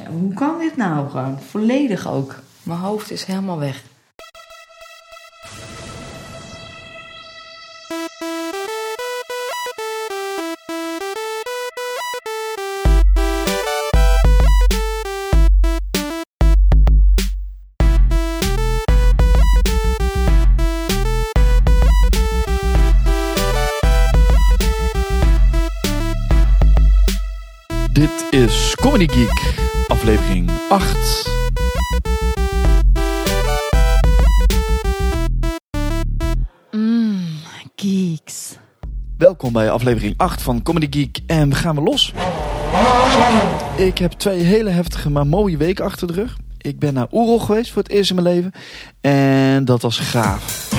Hoe kan dit nou gewoon? Volledig ook. Mijn hoofd is helemaal weg. Bij aflevering 8 van Comedy Geek en we gaan we los. Ik heb twee hele heftige maar mooie weken achter de rug. Ik ben naar Oerol geweest voor het eerst in mijn leven en dat was gaaf.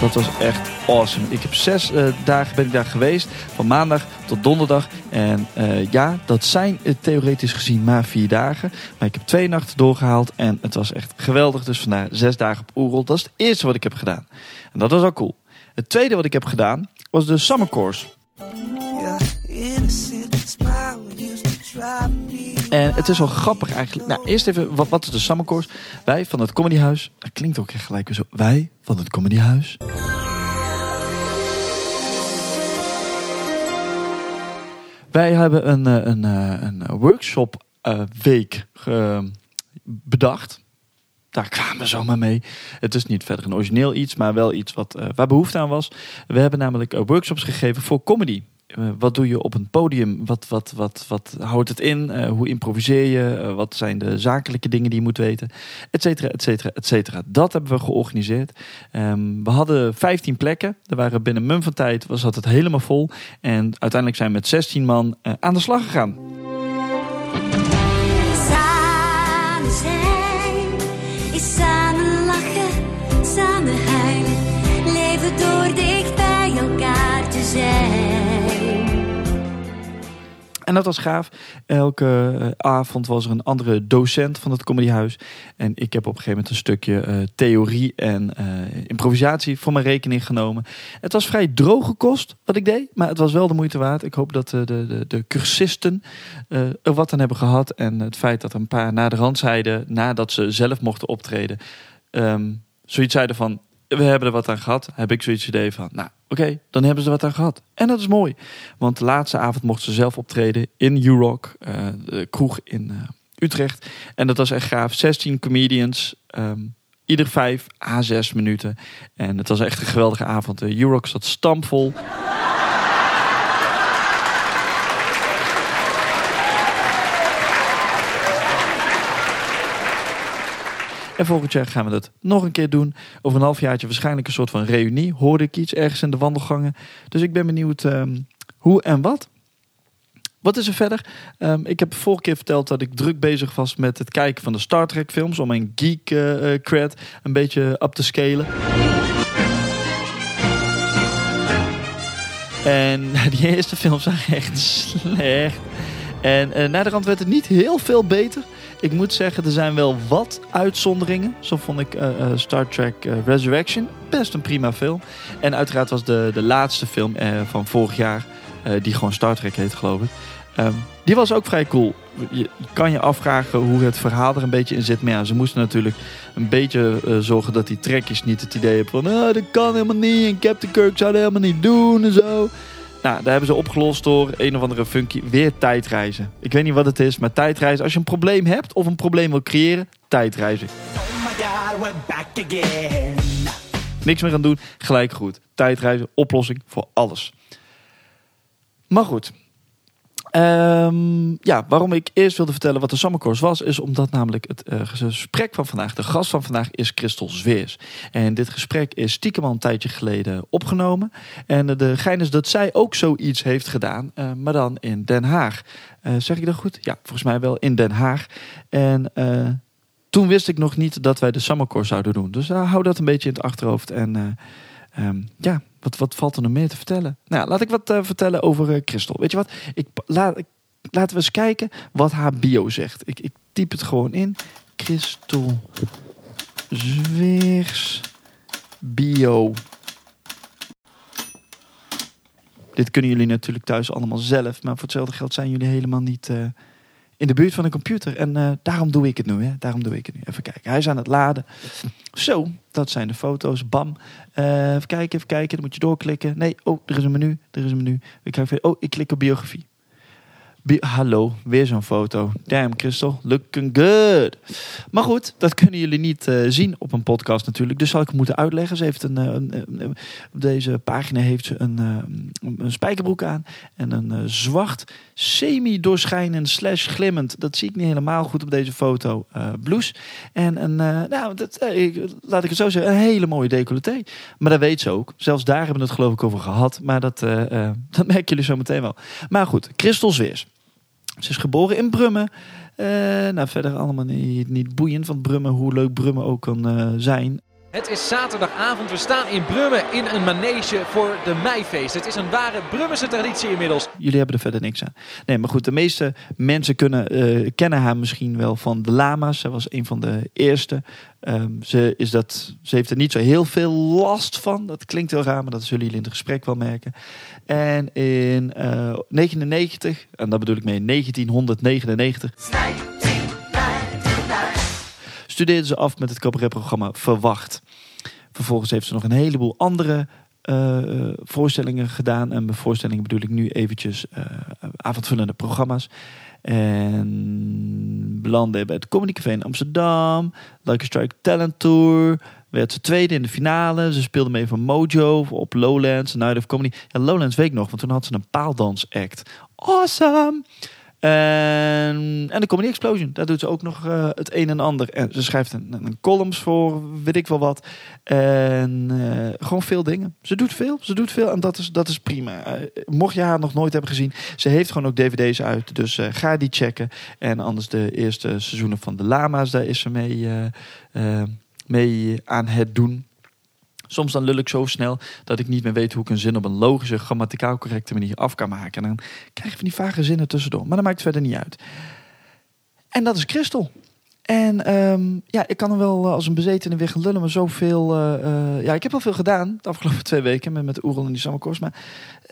Dat was echt awesome. Ik heb zes eh, dagen ben ik daar geweest. Van maandag tot donderdag. En eh, ja, dat zijn uh, theoretisch gezien maar vier dagen. Maar ik heb twee nachten doorgehaald. En het was echt geweldig. Dus vandaar zes dagen op Oerol. Dat is het eerste wat ik heb gedaan. En dat was al cool. Het tweede wat ik heb gedaan was de Summer Course. En het is wel grappig eigenlijk. Nou, eerst even, wat, wat is de Summer Course? Wij van het Comedyhuis. Dat klinkt ook echt gelijk zo. Wij van het Comedyhuis. Wij hebben een, eh, een, een, een workshop uh, week ge, bedacht. Daar kwamen we zomaar mee. Het is niet verder een origineel iets, maar wel iets wat, waar behoefte aan was. We hebben namelijk workshops gegeven voor comedy. Uh, wat doe je op een podium? Wat, wat, wat, wat houdt het in? Uh, hoe improviseer je? Uh, wat zijn de zakelijke dingen die je moet weten? Etcetera, etcetera, etcetera. Dat hebben we georganiseerd. Um, we hadden 15 plekken. Er waren binnen mum van tijd was het helemaal vol. En uiteindelijk zijn we met 16 man aan de slag gegaan. Samen samen lachen, samen huilen. Leven door dicht bij elkaar te zijn. En dat was gaaf. Elke uh, avond was er een andere docent van het comedyhuis. En ik heb op een gegeven moment een stukje uh, theorie en uh, improvisatie voor mijn rekening genomen. Het was vrij droge kost wat ik deed, maar het was wel de moeite waard. Ik hoop dat de, de, de cursisten er wat aan hebben gehad. En het feit dat een paar na de rand zeiden, nadat ze zelf mochten optreden, um, zoiets zeiden van, we hebben er wat aan gehad, heb ik zoiets idee van, nou oké, dan hebben ze wat aan gehad. En dat is mooi, want de laatste avond mochten ze zelf optreden in U-Rock, uh, de kroeg in uh, Utrecht. En dat was echt gaaf, 16 comedians, um, ieder 5 à 6 minuten. En het was echt een geweldige avond. De U-Rock zat stampvol. En volgend jaar gaan we dat nog een keer doen. Over een halfjaartje waarschijnlijk een soort van reunie. Hoorde ik iets ergens in de wandelgangen. Dus ik ben benieuwd um, hoe en wat. Wat is er verder? Um, ik heb vorige keer verteld dat ik druk bezig was met het kijken van de Star Trek films. Om mijn geek uh, cred een beetje up te scalen. En die eerste films waren echt slecht. En uh, na de werd het niet heel veel beter. Ik moet zeggen, er zijn wel wat uitzonderingen. Zo vond ik uh, uh, Star Trek uh, Resurrection best een prima film. En uiteraard was de, de laatste film van vorig jaar, die gewoon Star Trek heet, geloof ik. Um, die was ook vrij cool. Je kan je afvragen hoe het verhaal er een beetje in zit. Maar ja, ze moesten natuurlijk een beetje zorgen dat die trekjes niet het idee hebben van... Oh, dat kan helemaal niet en Captain Kirk zou dat helemaal niet doen en zo. Nou, daar hebben ze opgelost door een of andere funky weer tijdreizen. Ik weet niet wat het is, maar tijdreizen. Als je een probleem hebt of een probleem wil creëren, tijdreizen. Oh God, Niks meer aan doen, gelijk goed. Tijdreizen, oplossing voor alles. Maar goed. Um, ja, waarom ik eerst wilde vertellen wat de Summer Course was, is omdat namelijk het uh, gesprek van vandaag, de gast van vandaag, is Christel Zweers. En dit gesprek is stiekem een tijdje geleden opgenomen. En uh, de gein is dat zij ook zoiets heeft gedaan, uh, maar dan in Den Haag. zeg ik dat goed? Ja, volgens mij wel in Den Haag. En toen wist ik nog niet dat wij de Summer Course zouden doen. Dus hou dat een beetje in het achterhoofd. En um, ja, wat, wat valt er nog meer te vertellen? Nou, laat ik wat uh, vertellen over uh, Christel. Weet je wat? Ik, laat, ik, laten we eens kijken wat haar bio zegt. Ik, ik typ het gewoon in. Christel Zweers bio. dit kunnen jullie natuurlijk thuis allemaal zelf. Maar voor hetzelfde geld zijn jullie helemaal niet eh, in de buurt van een computer. En eh, daarom doe ik het nu. Hè? Daarom doe ik het nu. Even kijken. Hij is aan het laden. Zo, dat zijn de foto's. Bam. Eh, even kijken, even kijken. Dan moet je doorklikken. Nee, oh, er is een menu. Er is een menu. Ik ga even, oh, ik klik op biografie. Hallo, weer zo'n foto. Damn, Christel, looking good. Maar goed, dat kunnen jullie niet eh, zien op een podcast natuurlijk. Dus zal ik het moeten uitleggen. Ze heeft een, eh, op deze pagina heeft ze een, eh, een spijkerbroek aan. En een zwart, semi-doorschijnend slash glimmend. Dat zie ik niet helemaal goed op deze foto. eh blouse. En een, nou, dat, laat ik het zo zeggen, een hele mooie decolleté. Maar dat weet ze ook. Zelfs daar hebben we het geloof ik over gehad. Maar dat, dat merken jullie zo meteen wel. Maar goed, Christel Zweers. Ze is geboren in Brummen. Eh, nou, verder allemaal niet, niet boeiend. Want Brummen, hoe leuk Brummen ook kan eh, zijn. Het is zaterdagavond. We staan in Brummen in een manege voor de meifeest. Het is een ware Brummense traditie inmiddels. Jullie hebben er verder niks aan. Nee, maar goed, de meeste mensen kunnen, eh, kennen haar misschien wel van de lama's. Zij was een van de eerste. Ehm, ze, is dat, ze heeft er niet zo heel veel last van. Dat klinkt heel raar, maar dat zullen jullie in het gesprek wel merken. En in eh 99, en daar bedoel ik mee 1999, studeerde ze af met het cabaretprogramma Verwacht. Vervolgens heeft ze nog een heleboel andere eh, eh, voorstellingen gedaan. En met voorstellingen bedoel ik nu eventjes eh, avondvullende programma's. En belandde bij het Comedy Café in Amsterdam. A Strike Talent Tour. Werd ze tweede in de finale. Ze speelde mee van Mojo op Lowlands. Night of Comedy. Ja, Lowlands weet ik nog, want toen had ze een paaldansact. Awesome! En, en de Comedy Explosion. Daar doet ze ook nog eh, het een en ander. En ze schrijft een, een columns voor, weet ik wel wat. En eh, gewoon veel dingen. Ze doet veel, ze doet veel. En dat is, dat is prima. Eh, mocht je haar nog nooit hebben gezien. Ze heeft gewoon ook dvd's uit. Dus ga die checken. En anders de eerste seizoenen van de Lama's. Daar is ze mee, mee aan het doen. Soms dan lul ik zo snel dat ik niet meer weet hoe ik een zin op een logische, grammaticaal correcte manier af kan maken. En dan krijg je van die vage zinnen tussendoor. Maar dat maakt verder niet uit. En dat is Christel. En ehm, ja, ik kan er wel eh, als een bezetene weer gaan lullen, maar zoveel... eh, ja, ik heb al veel gedaan de afgelopen twee weken met, met Oerel en die Sammerkors. Maar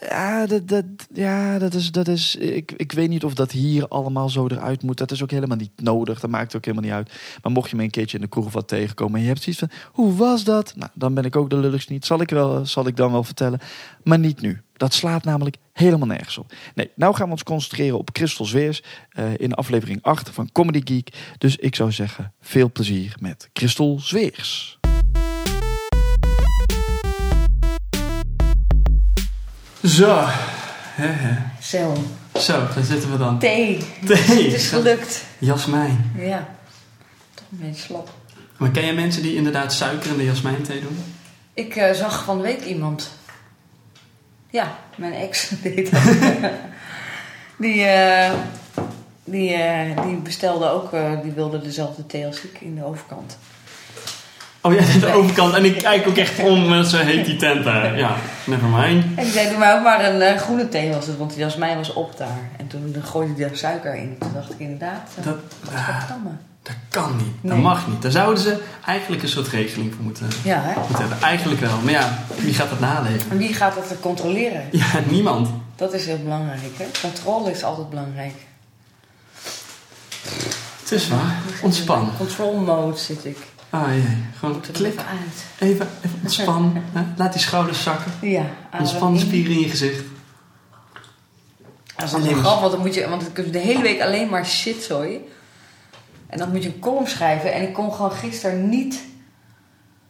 ja, dat, dat, ja, dat is... Dat is ik, ik weet niet of dat hier allemaal zo eruit moet. Dat is ook helemaal niet nodig. Dat maakt ook helemaal niet uit. Maar mocht je me een keertje in de kroeg wat tegenkomen en je hebt zoiets van... Hoe was dat? Nou, dan ben ik ook de lulligst niet. Zal ik, wel, zal ik dan wel vertellen. Maar niet nu. Dat slaat namelijk helemaal nergens op. Nee, nou gaan we ons concentreren op Christel Zweers eh, in aflevering 8 van Comedy Geek. Dus ik zou zeggen, veel plezier met Christel Zweers. Zo. Zo, zo, daar zitten we dan. thee. Thee. Het is gelukt. Jasmijn. Ja, toch een beetje slap. Maar ken je mensen die inderdaad suiker in de jasmijnthee doen? Ik eh, zag van de week iemand. Ja, mijn ex deed dat. die, eh, die, eh, die bestelde ook, eh, die wilde dezelfde thee als ik in de overkant. Oh ja, de overkant. En ik kijk ook echt om, met zo heet die tent daar. Ja, never mind. En die zei, doe maar ook maar een groene thee was het, want die jasmijn was op daar. En toen gooide hij daar suiker in. Toen dacht ik inderdaad, uh, Dat, ah, godverdamme. Dat kan niet. Dat mag niet. Daar zouden ze eigenlijk een soort regeling voor moeten, Ja, hè? moeten hebben. Eigenlijk wel. Maar ja, wie gaat dat naleven? En wie gaat dat er controleren? Ja, niemand. Dat is heel belangrijk, hè? Controle is altijd belangrijk. Het is waar. Ontspan. Control mode zit ik. Ah jee. Gewoon klik. even uit. Even, even ontspan. Laat die schouders zakken. Ja, Ontspan de spieren in je gezicht. Dat is dan maar- grappig, want dan moet je, want ik heb de hele week alleen maar shit zooi. En dan moet je een column schrijven. En ik kon gewoon gisteren niet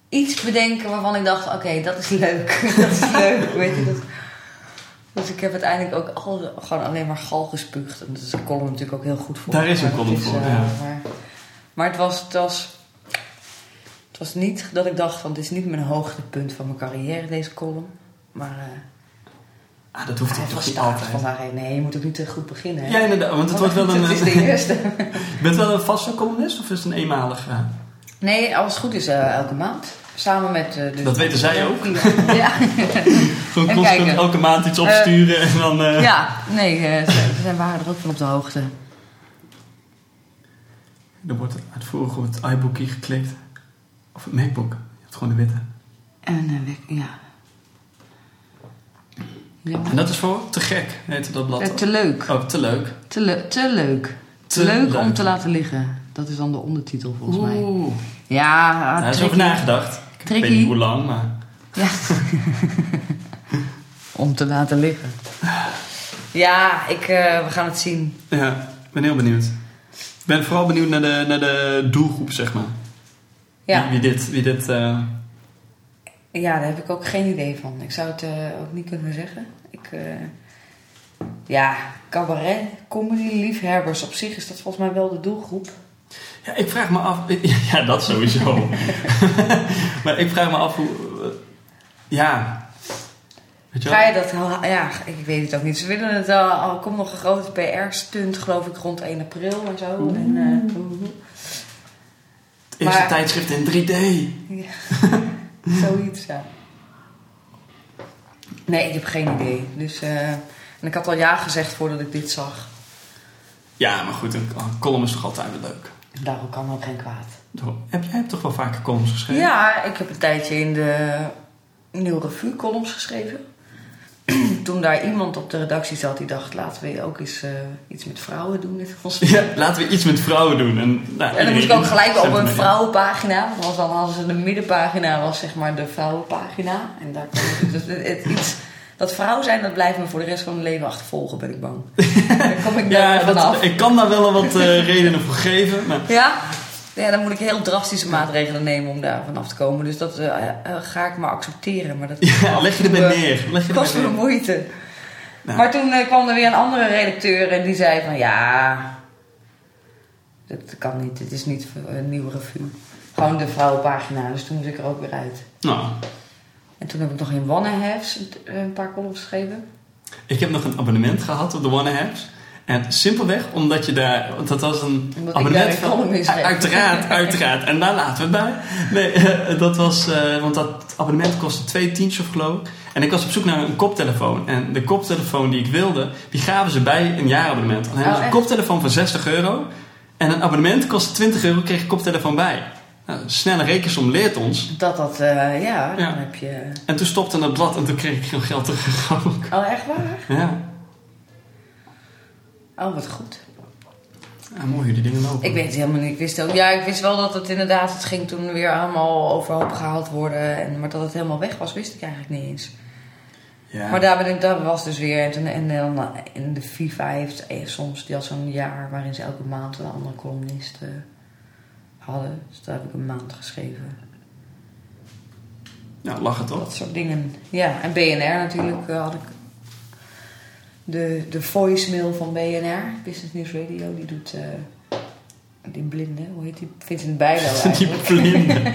iets bedenken waarvan ik dacht: oké, dat is leuk. dat is leuk, weet je. Dat. Dus ik heb uiteindelijk ook al, gewoon alleen maar gal gespuugd. En dat is een column natuurlijk ook heel goed voor. Daar is een column voor, eh, ja. Maar, maar het, was, het, was, het was niet dat ik dacht: van dit is niet mijn hoogtepunt van mijn carrière, deze column. Maar eh, Ah, dat hoeft toch was niet altijd. Nee, je moet ook niet te goed beginnen. hè? Ja, inderdaad. Want het wordt wel een... Het is de eerste. Je bent wel een vaste columnist of is het een eenmalig? eh? Nee, als het goed is, eh, elke maand. Samen met... eh, de, Dat weten zij ook. Ja, Gewoon constant elke maand iets opsturen en dan... ja nee, ze, waren er ook van op de hoogte. Dan wordt het uitvoerig op het iBookie geklikt. Of het MacBook. Je hebt gewoon de witte. En ja. Ja. En dat is voor te gek, heette dat blad. Eh, te leuk. Oh, te leuk. Te, le- te leuk. Te, Te leuk, om te laten liggen. Dat is dan de ondertitel volgens mij. Oeh. Ja, Daar is over nagedacht. Ik Tricky. weet niet hoe lang, maar... Ja. om te laten liggen. Ja, ik, eh, we gaan het zien. Ja, ik ben heel benieuwd. Ik ben vooral benieuwd naar de, naar de doelgroep, zeg maar. Ja. Wie, wie dit... Wie dit eh, ja, daar heb ik ook geen idee van. Ik zou het eh, ook niet kunnen zeggen. Ik, eh, ja, cabaret, comedy, liefhebbers. Op zich is dat volgens mij wel de doelgroep. Ja, ik vraag me af... Ja, dat sowieso. maar ik vraag me af hoe... Ja... Weet je? Ga je dat... Ja, ik weet het ook niet. Ze willen het al... al komt nog een grote PR-stunt, geloof ik, rond 1 april en zo. En, eh, Het eerste maar- tijdschrift in 3D. Zoiets, ja. Nee, ik heb geen idee. Dus, eh, en ik had al ja gezegd voordat ik dit zag. Ja, maar goed, een column is toch altijd wel leuk. Daarom kan ook geen kwaad. Heb jij hebt toch wel vaker columns geschreven? Ja, ik heb een tijdje in de Nieuwe Revue columns geschreven. Toen daar iemand op de redactie zat die dacht... laten we ook eens eh, iets met vrouwen doen. Dit was Ja, laten we iets met vrouwen doen. En, nou, En dan moest ik ook gelijk op een vrouw. vrouwenpagina. Want dan hadden ze de middenpagina, was zeg maar de vrouwenpagina. En daar kwam het, dus het, het iets, dat vrouw zijn, dat blijft me voor de rest van mijn leven achtervolgen, ben ik bang. Daar kom ik Ja, daar dat, vanaf. ik kan daar wel wat eh, redenen voor geven. Maar Ja? Ja, dan moet ik heel drastische maatregelen nemen om daar vanaf te komen. Dus dat eh, eh, ga ik maar accepteren. Maar dat ja, leg je erbij eh, neer. Leg je kost me moeite. Nou. Maar toen eh, kwam er weer een andere redacteur en die zei van ja, dat kan niet, dit is niet een nieuwe revue. Gewoon de vrouwenpagina, dus toen moest ik er ook weer uit. Nou, En toen heb ik nog in Wannehaves een, een paar columns geschreven. ik heb nog een abonnement gehad op de One. En simpelweg omdat je daar... want Dat was een Omdat abonnement schreef. Uiteraard, uiteraard. En daar laten we het bij. Nee, eh, dat was... eh, want dat abonnement kostte twee tientjes of geloof ik. En ik was op zoek naar een koptelefoon. En de koptelefoon die ik wilde, die gaven ze bij een jaarabonnement. Dan hebben Oh, ze een koptelefoon van 60 euro. En een abonnement kostte 20 euro, kreeg ik een koptelefoon bij. Nou, snelle rekensom leert ons. Dat dat, eh, ja, dan Ja. heb je... En toen stopte het blad en toen kreeg ik geen geld terug. ook. Oh, echt waar? Ja. Oh, wat goed. ja, mooi hoe die dingen lopen. Ik weet het helemaal niet. Ik wist, ook, ja, ik wist wel dat het inderdaad, het ging toen weer allemaal overhoop gehaald worden. En, maar dat het helemaal weg was, wist ik eigenlijk niet eens. Ja. Maar daar, ben ik, daar was dus weer. En, toen, en dan in de FIFA heeft eh, soms, die had zo'n jaar waarin ze elke maand een andere columnist eh, hadden. Dus daar heb ik een maand geschreven. Ja, lachen toch? Dat soort dingen. Ja, en BNR natuurlijk eh, had ik. De, de voicemail van BNR, Business News Radio, die doet. eh, die blinde, hoe heet die? Vincent Bijlo Die eigenlijk. blinde.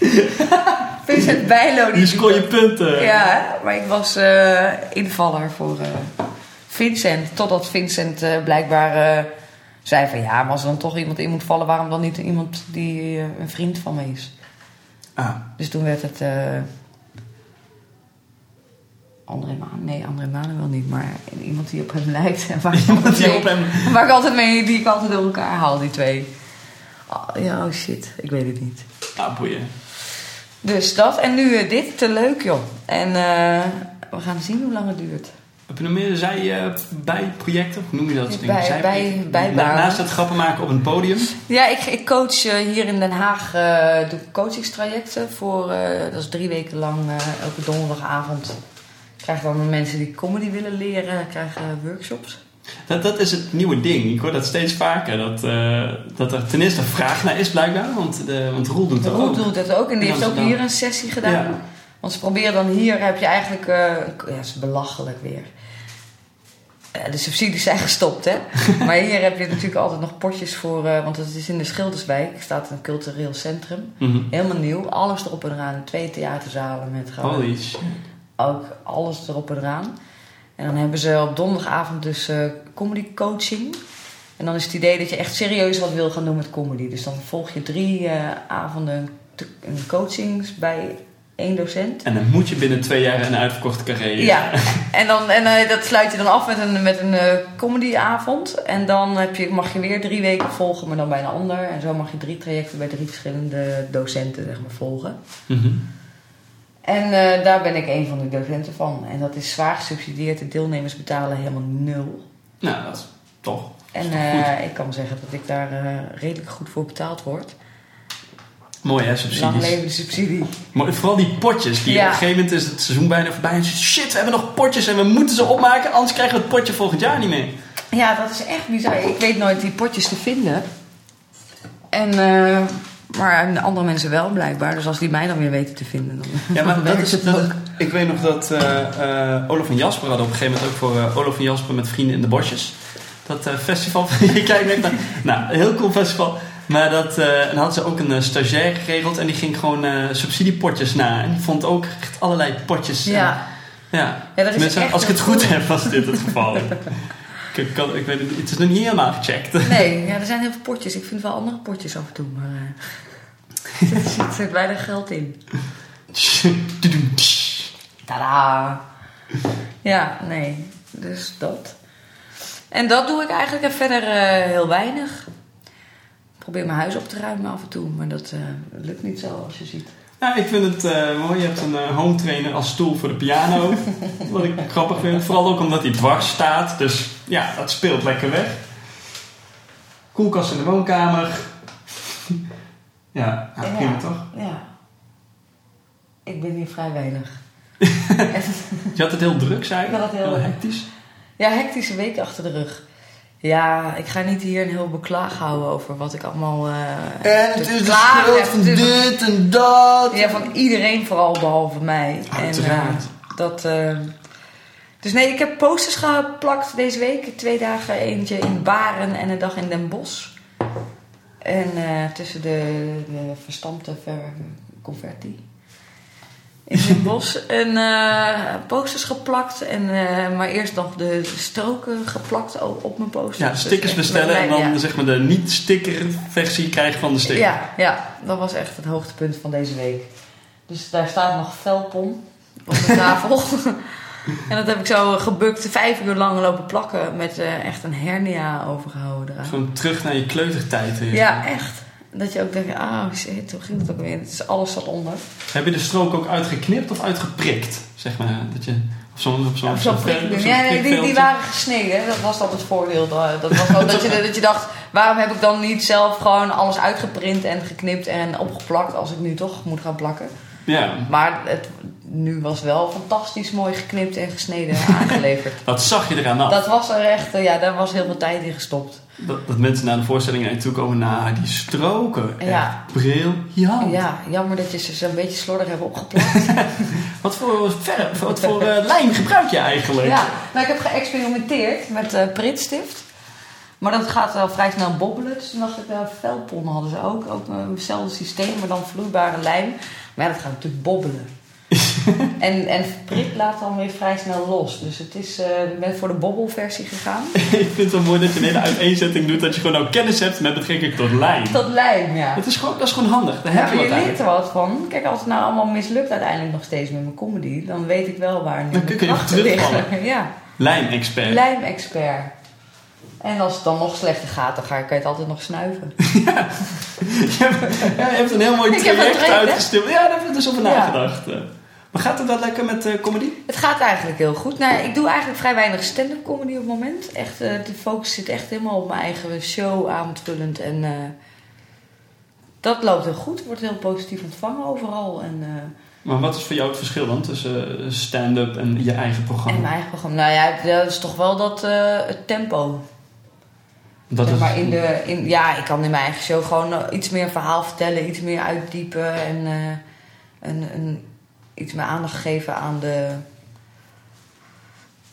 Vincent Bijlo, die Die scoor je punten. Ja, maar ik was eh, invaller voor eh, Vincent. Totdat Vincent blijkbaar zei van ja, maar als er dan toch iemand in moet vallen, waarom dan niet iemand die een vriend van me is? Ah, Dus toen werd het. André Maan, nee, André Manuel niet, maar iemand die op hem lijkt. En waar, ik Iemand altijd die mee- op hem- waar ik altijd mee, die ik altijd door elkaar haal, die twee. Oh, ja, oh shit, ik weet het niet. ah, boeien. Dus dat en nu eh, dit, te leuk joh. En eh, we gaan zien hoe lang het duurt. Heb je nog meer zij eh, bijprojecten? Hoe noem je dat? Bij- Zijprojecten? bij-. Na- Naast het grappen maken op een podium. Ja, ik, ik coach hier in Den Haag, eh doe coachingstrajecten voor, dat is drie weken lang, elke donderdagavond. Krijg ik dan mensen die comedy willen leren, krijgen workshops. Dat, dat is het nieuwe ding. Ik hoor dat steeds vaker. Dat, eh, dat er ten eerste vraag naar is blijkbaar. Want, de, want Roel doet dat Roel ook. doet dat ook en die heeft ook hier een sessie gedaan. Ja. Want ze proberen dan hier, heb je eigenlijk, eh, ja, is belachelijk weer. Eh, de subsidies zijn gestopt, hè. maar hier heb je natuurlijk altijd nog potjes voor, eh, want het is in de Schilderswijk, staat een cultureel centrum. Mhm. Helemaal nieuw, alles erop en eraan. Twee theaterzalen met gewoon Holy shit. Ook alles erop en eraan. En dan hebben ze op donderdagavond dus eh, comedy coaching. En dan is het idee dat je echt serieus wat wil gaan doen met comedy. Dus dan volg je drie eh, avonden een coachings bij één docent. En dan moet je binnen twee jaar een uitverkochte carrière. Ja, en, dan, en eh, dat sluit je dan af met een, met een eh, comedyavond. En dan heb je, mag je weer drie weken volgen, maar dan bij een ander. En zo mag je drie trajecten bij drie verschillende docenten zeg maar, volgen. Mhm. En eh, daar ben ik een van de docenten van. En dat is zwaar gesubsidieerd. De deelnemers betalen helemaal nul. Nou, dat is toch. En eh, ik kan zeggen dat ik daar eh, redelijk goed voor betaald word. Mooi hè, Lang subsidies. leven de subsidie. Maar vooral die potjes. Die Ja. Op een gegeven moment is het seizoen bijna voorbij. En shit, we hebben nog potjes en we moeten ze opmaken. Anders krijgen we het potje volgend jaar niet meer. Ja, dat is echt bizar. Ik weet nooit die potjes te vinden. En, eh, maar andere mensen wel blijkbaar. Dus als die mij dan weer weten te vinden, dan Ja, maar dat is, het ook. ik weet nog dat eh eh Olaf en Jasper hadden op een gegeven moment ook voor eh, Olaf en Jasper met vrienden in de bosjes. Dat festival. je kijkt net naar. Nou, een heel cool festival. Maar dat, en hadden ze ook een stagiair geregeld en die ging gewoon subsidiepotjes na. En die vond ook echt allerlei potjes. Ja, ja. ja dat is echt als ik het goed heb, was dit het geval. ik, ik kan, ik weet het, het is nog niet helemaal gecheckt. Nee, ja, er zijn heel veel potjes. Ik vind wel andere potjes af en toe. Maar eh, er zit- zit weinig geld in. Tada! Ja, nee. Dus dat. En dat doe ik eigenlijk en verder eh, heel weinig. Ik probeer mijn huis op te ruimen af en toe, maar dat eh, lukt niet zo als je ziet. Ja, ik vind het eh, mooi. Je hebt een eh, home trainer als stoel voor de piano. wat ik grappig vind. Vooral ook omdat hij dwars staat. Dus ja, dat speelt lekker weg. Koelkast in de woonkamer. ja, Ja. prima toch? Ja. Ik ben hier vrij weinig. Je had het heel druk, zei? Ik had het heel- hectisch. Ja, hectische week achter de rug. Ja, ik ga niet hier een heel beklaag houden over wat ik allemaal klagen heb. Het is- dit en dat. Ja, van iedereen vooral behalve mij. Uiteraard. eh, dat, eh, dus nee, ik heb posters geplakt deze week. Twee dagen, eentje in Baren en een dag in Den Bosch. En eh, tussen de, de verstampte ver, converti. In Den Bosch. En eh, posters geplakt. En, eh, maar eerst nog de stroken geplakt op mijn posters. Ja, Dus stickers bestellen en dan ja. zeg maar de niet-sticker versie krijgen van de sticker. Ja, ja, dat was echt het hoogtepunt van deze week. Dus daar staat nog velpom op de tafel. En dat heb ik zo gebukt vijf uur lang lopen plakken met eh, echt een hernia overgehouden eraan. Gewoon terug naar je kleutertijd. weer. Ja, echt. Dat je ook denkt, ah shit, hoe ging het ook weer? Het is alles zat onder. Heb je de strook ook uitgeknipt of uitgeprikt? Zeg maar, dat je op zo'n zo'n Ja, zo'n Ja, nee, die, die waren gesneden. Dat was dan het voordeel. Dat was dat, je, dat je dacht, waarom heb ik dan niet zelf gewoon alles uitgeprint en geknipt en opgeplakt als ik nu toch moet gaan plakken? Ja, Maar het, nu was wel fantastisch mooi geknipt en gesneden aangeleverd. dat zag je eraan af. dat was er echt, eh, ja, daar was heel veel tijd in gestopt. Dat, dat mensen naar de voorstelling naar je toe komen, nou, die stroken. Ja. Briljant. Ja, jammer dat je ze zo een beetje slordig hebt opgeplakt. Wat voor verf, wat voor eh, lijm gebruik je eigenlijk? ja, nou, ik heb geëxperimenteerd met eh pritstift. Maar dat gaat wel vrij snel bobbelen. Dus toen dacht ik, uh, velpon hadden ze ook. Ook eh, hetzelfde systeem, maar dan vloeibare lijm. Maar ja, dat gaat natuurlijk bobbelen. en, en prit laat dan weer vrij snel los. Dus het is, eh, ik ben voor de bobbelversie gegaan. ik vind het wel mooi dat je een hele uiteenzetting doet, dat je gewoon ook kennis hebt met betrekking tot lijm. Dat lijm, ja. Dat is gewoon, dat is gewoon handig, daar Ja, heb je je leert er wat van. Kijk, als het nou allemaal mislukt uiteindelijk nog steeds met mijn comedy, dan weet ik wel waar nu Dan mijn kun je terugvallen. Ja, Lijmexpert. lijmexpert. En als het dan nog slechter gaat, dan ga ik, kan je het altijd nog snuiven. Ja, je hebt een heel mooi traject uitgestippeld. Ja, daar heb ik dus over nagedacht. eh. Maar gaat het wel lekker met eh comedy? Het gaat eigenlijk heel goed. Nou, ik doe eigenlijk vrij weinig stand-up comedy op het moment. Echt, eh, de focus zit echt helemaal op mijn eigen show, avondvullend. En dat loopt heel goed. Wordt heel positief ontvangen overal. En, Maar wat is voor jou het verschil dan tussen stand-up en je eigen programma? en mijn eigen programma. Nou ja, dat is toch wel dat het tempo. Dat Zeg maar in de, in, ja, ik kan in mijn eigen show gewoon eh, iets meer verhaal vertellen, iets meer uitdiepen en eh, een, een, iets meer aandacht geven aan de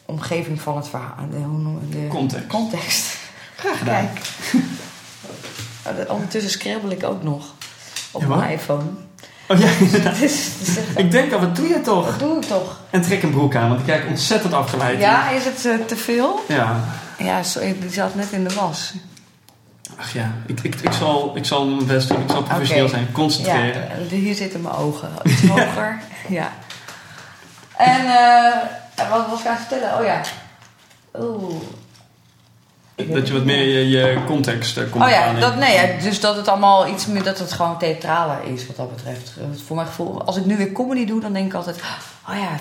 omgeving van het verhaal. De, hoe noem je- de Context. context. gedaan. Kijk. Oh, dat- Ondertussen scrabbel ik ook nog op Ja, mijn iPhone. Oh ja, inderdaad. Is echt- Ik denk al, wat doe je toch? dat doe ik toch? En trek een broek aan, want ik kijk ontzettend afgeleid. Ja, is het eh, te veel? Ja. Ja, die zat net in de was. Ach ja, ik, ik, ik, zal, ik zal mijn best doen. Ik zal professioneel zijn. Ja, Concentreren. eh, hier zitten mijn ogen. Iets hoger. ja. En eh, wat was ik aan het vertellen? Oh ja. Oeh. Dat je wat meer je, je context eh, komt Oh ja, dat, nee, ja, dus dat het allemaal iets meer, dat het gewoon theatraler is wat dat betreft. Voor mijn gevoel, als ik nu weer comedy doe, dan denk ik altijd, oh ja,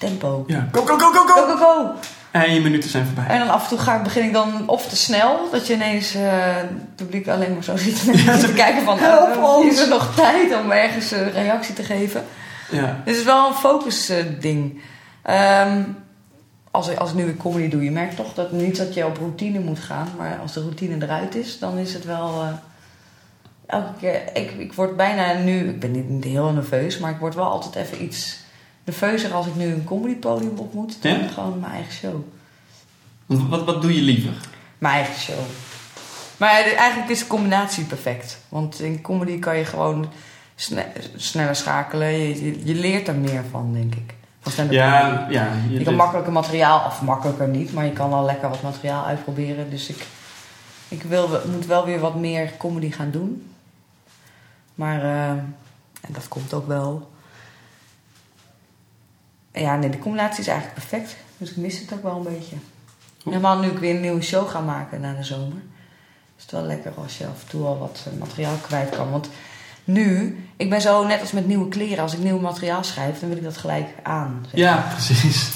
tempo. Ja. Go, go, go, go, Go, go! go, go! En je minuten zijn voorbij. En dan af en toe ga ik, begin ik dan of te snel, dat je ineens eh, het publiek alleen maar zo zit en te kijken van, Help eh, ons! is er nog tijd om ergens een reactie te geven? Ja. Dus het is wel een focus eh, ding. Ehm, als, ik- als ik nu weer comedy doe, je merkt toch dat niet dat je op routine moet gaan. Maar als de routine eruit is, dan is het wel... eh, elke keer... Ik, ik word bijna nu... Ik ben niet heel nerveus, maar ik word wel altijd even iets nerveuzer als ik nu een comedypodium op moet. Dan Ja? gewoon mijn eigen show. Wat, wat doe je liever? Mijn eigen show. Maar eigenlijk is de combinatie perfect. Want in comedy kan je gewoon sne- sneller schakelen. Je, je, je leert er meer van, denk ik. Van. Ja, ja. Je, Je kan makkelijker materiaal, of makkelijker niet, maar je kan wel lekker wat materiaal uitproberen. Dus ik, ik wil, moet wel weer wat meer comedy gaan doen. Maar eh, en dat komt ook wel. Ja, nee, de combinatie is eigenlijk perfect. Dus ik mis het ook wel een beetje. Helemaal nu ik weer een nieuwe show ga maken na de zomer. Is het wel lekker als je af en toe al wat eh, materiaal kwijt kan. Want nu, ik ben zo net als met nieuwe kleren. Als ik nieuw materiaal schrijf, dan wil ik dat gelijk aan. zeg Ja, precies.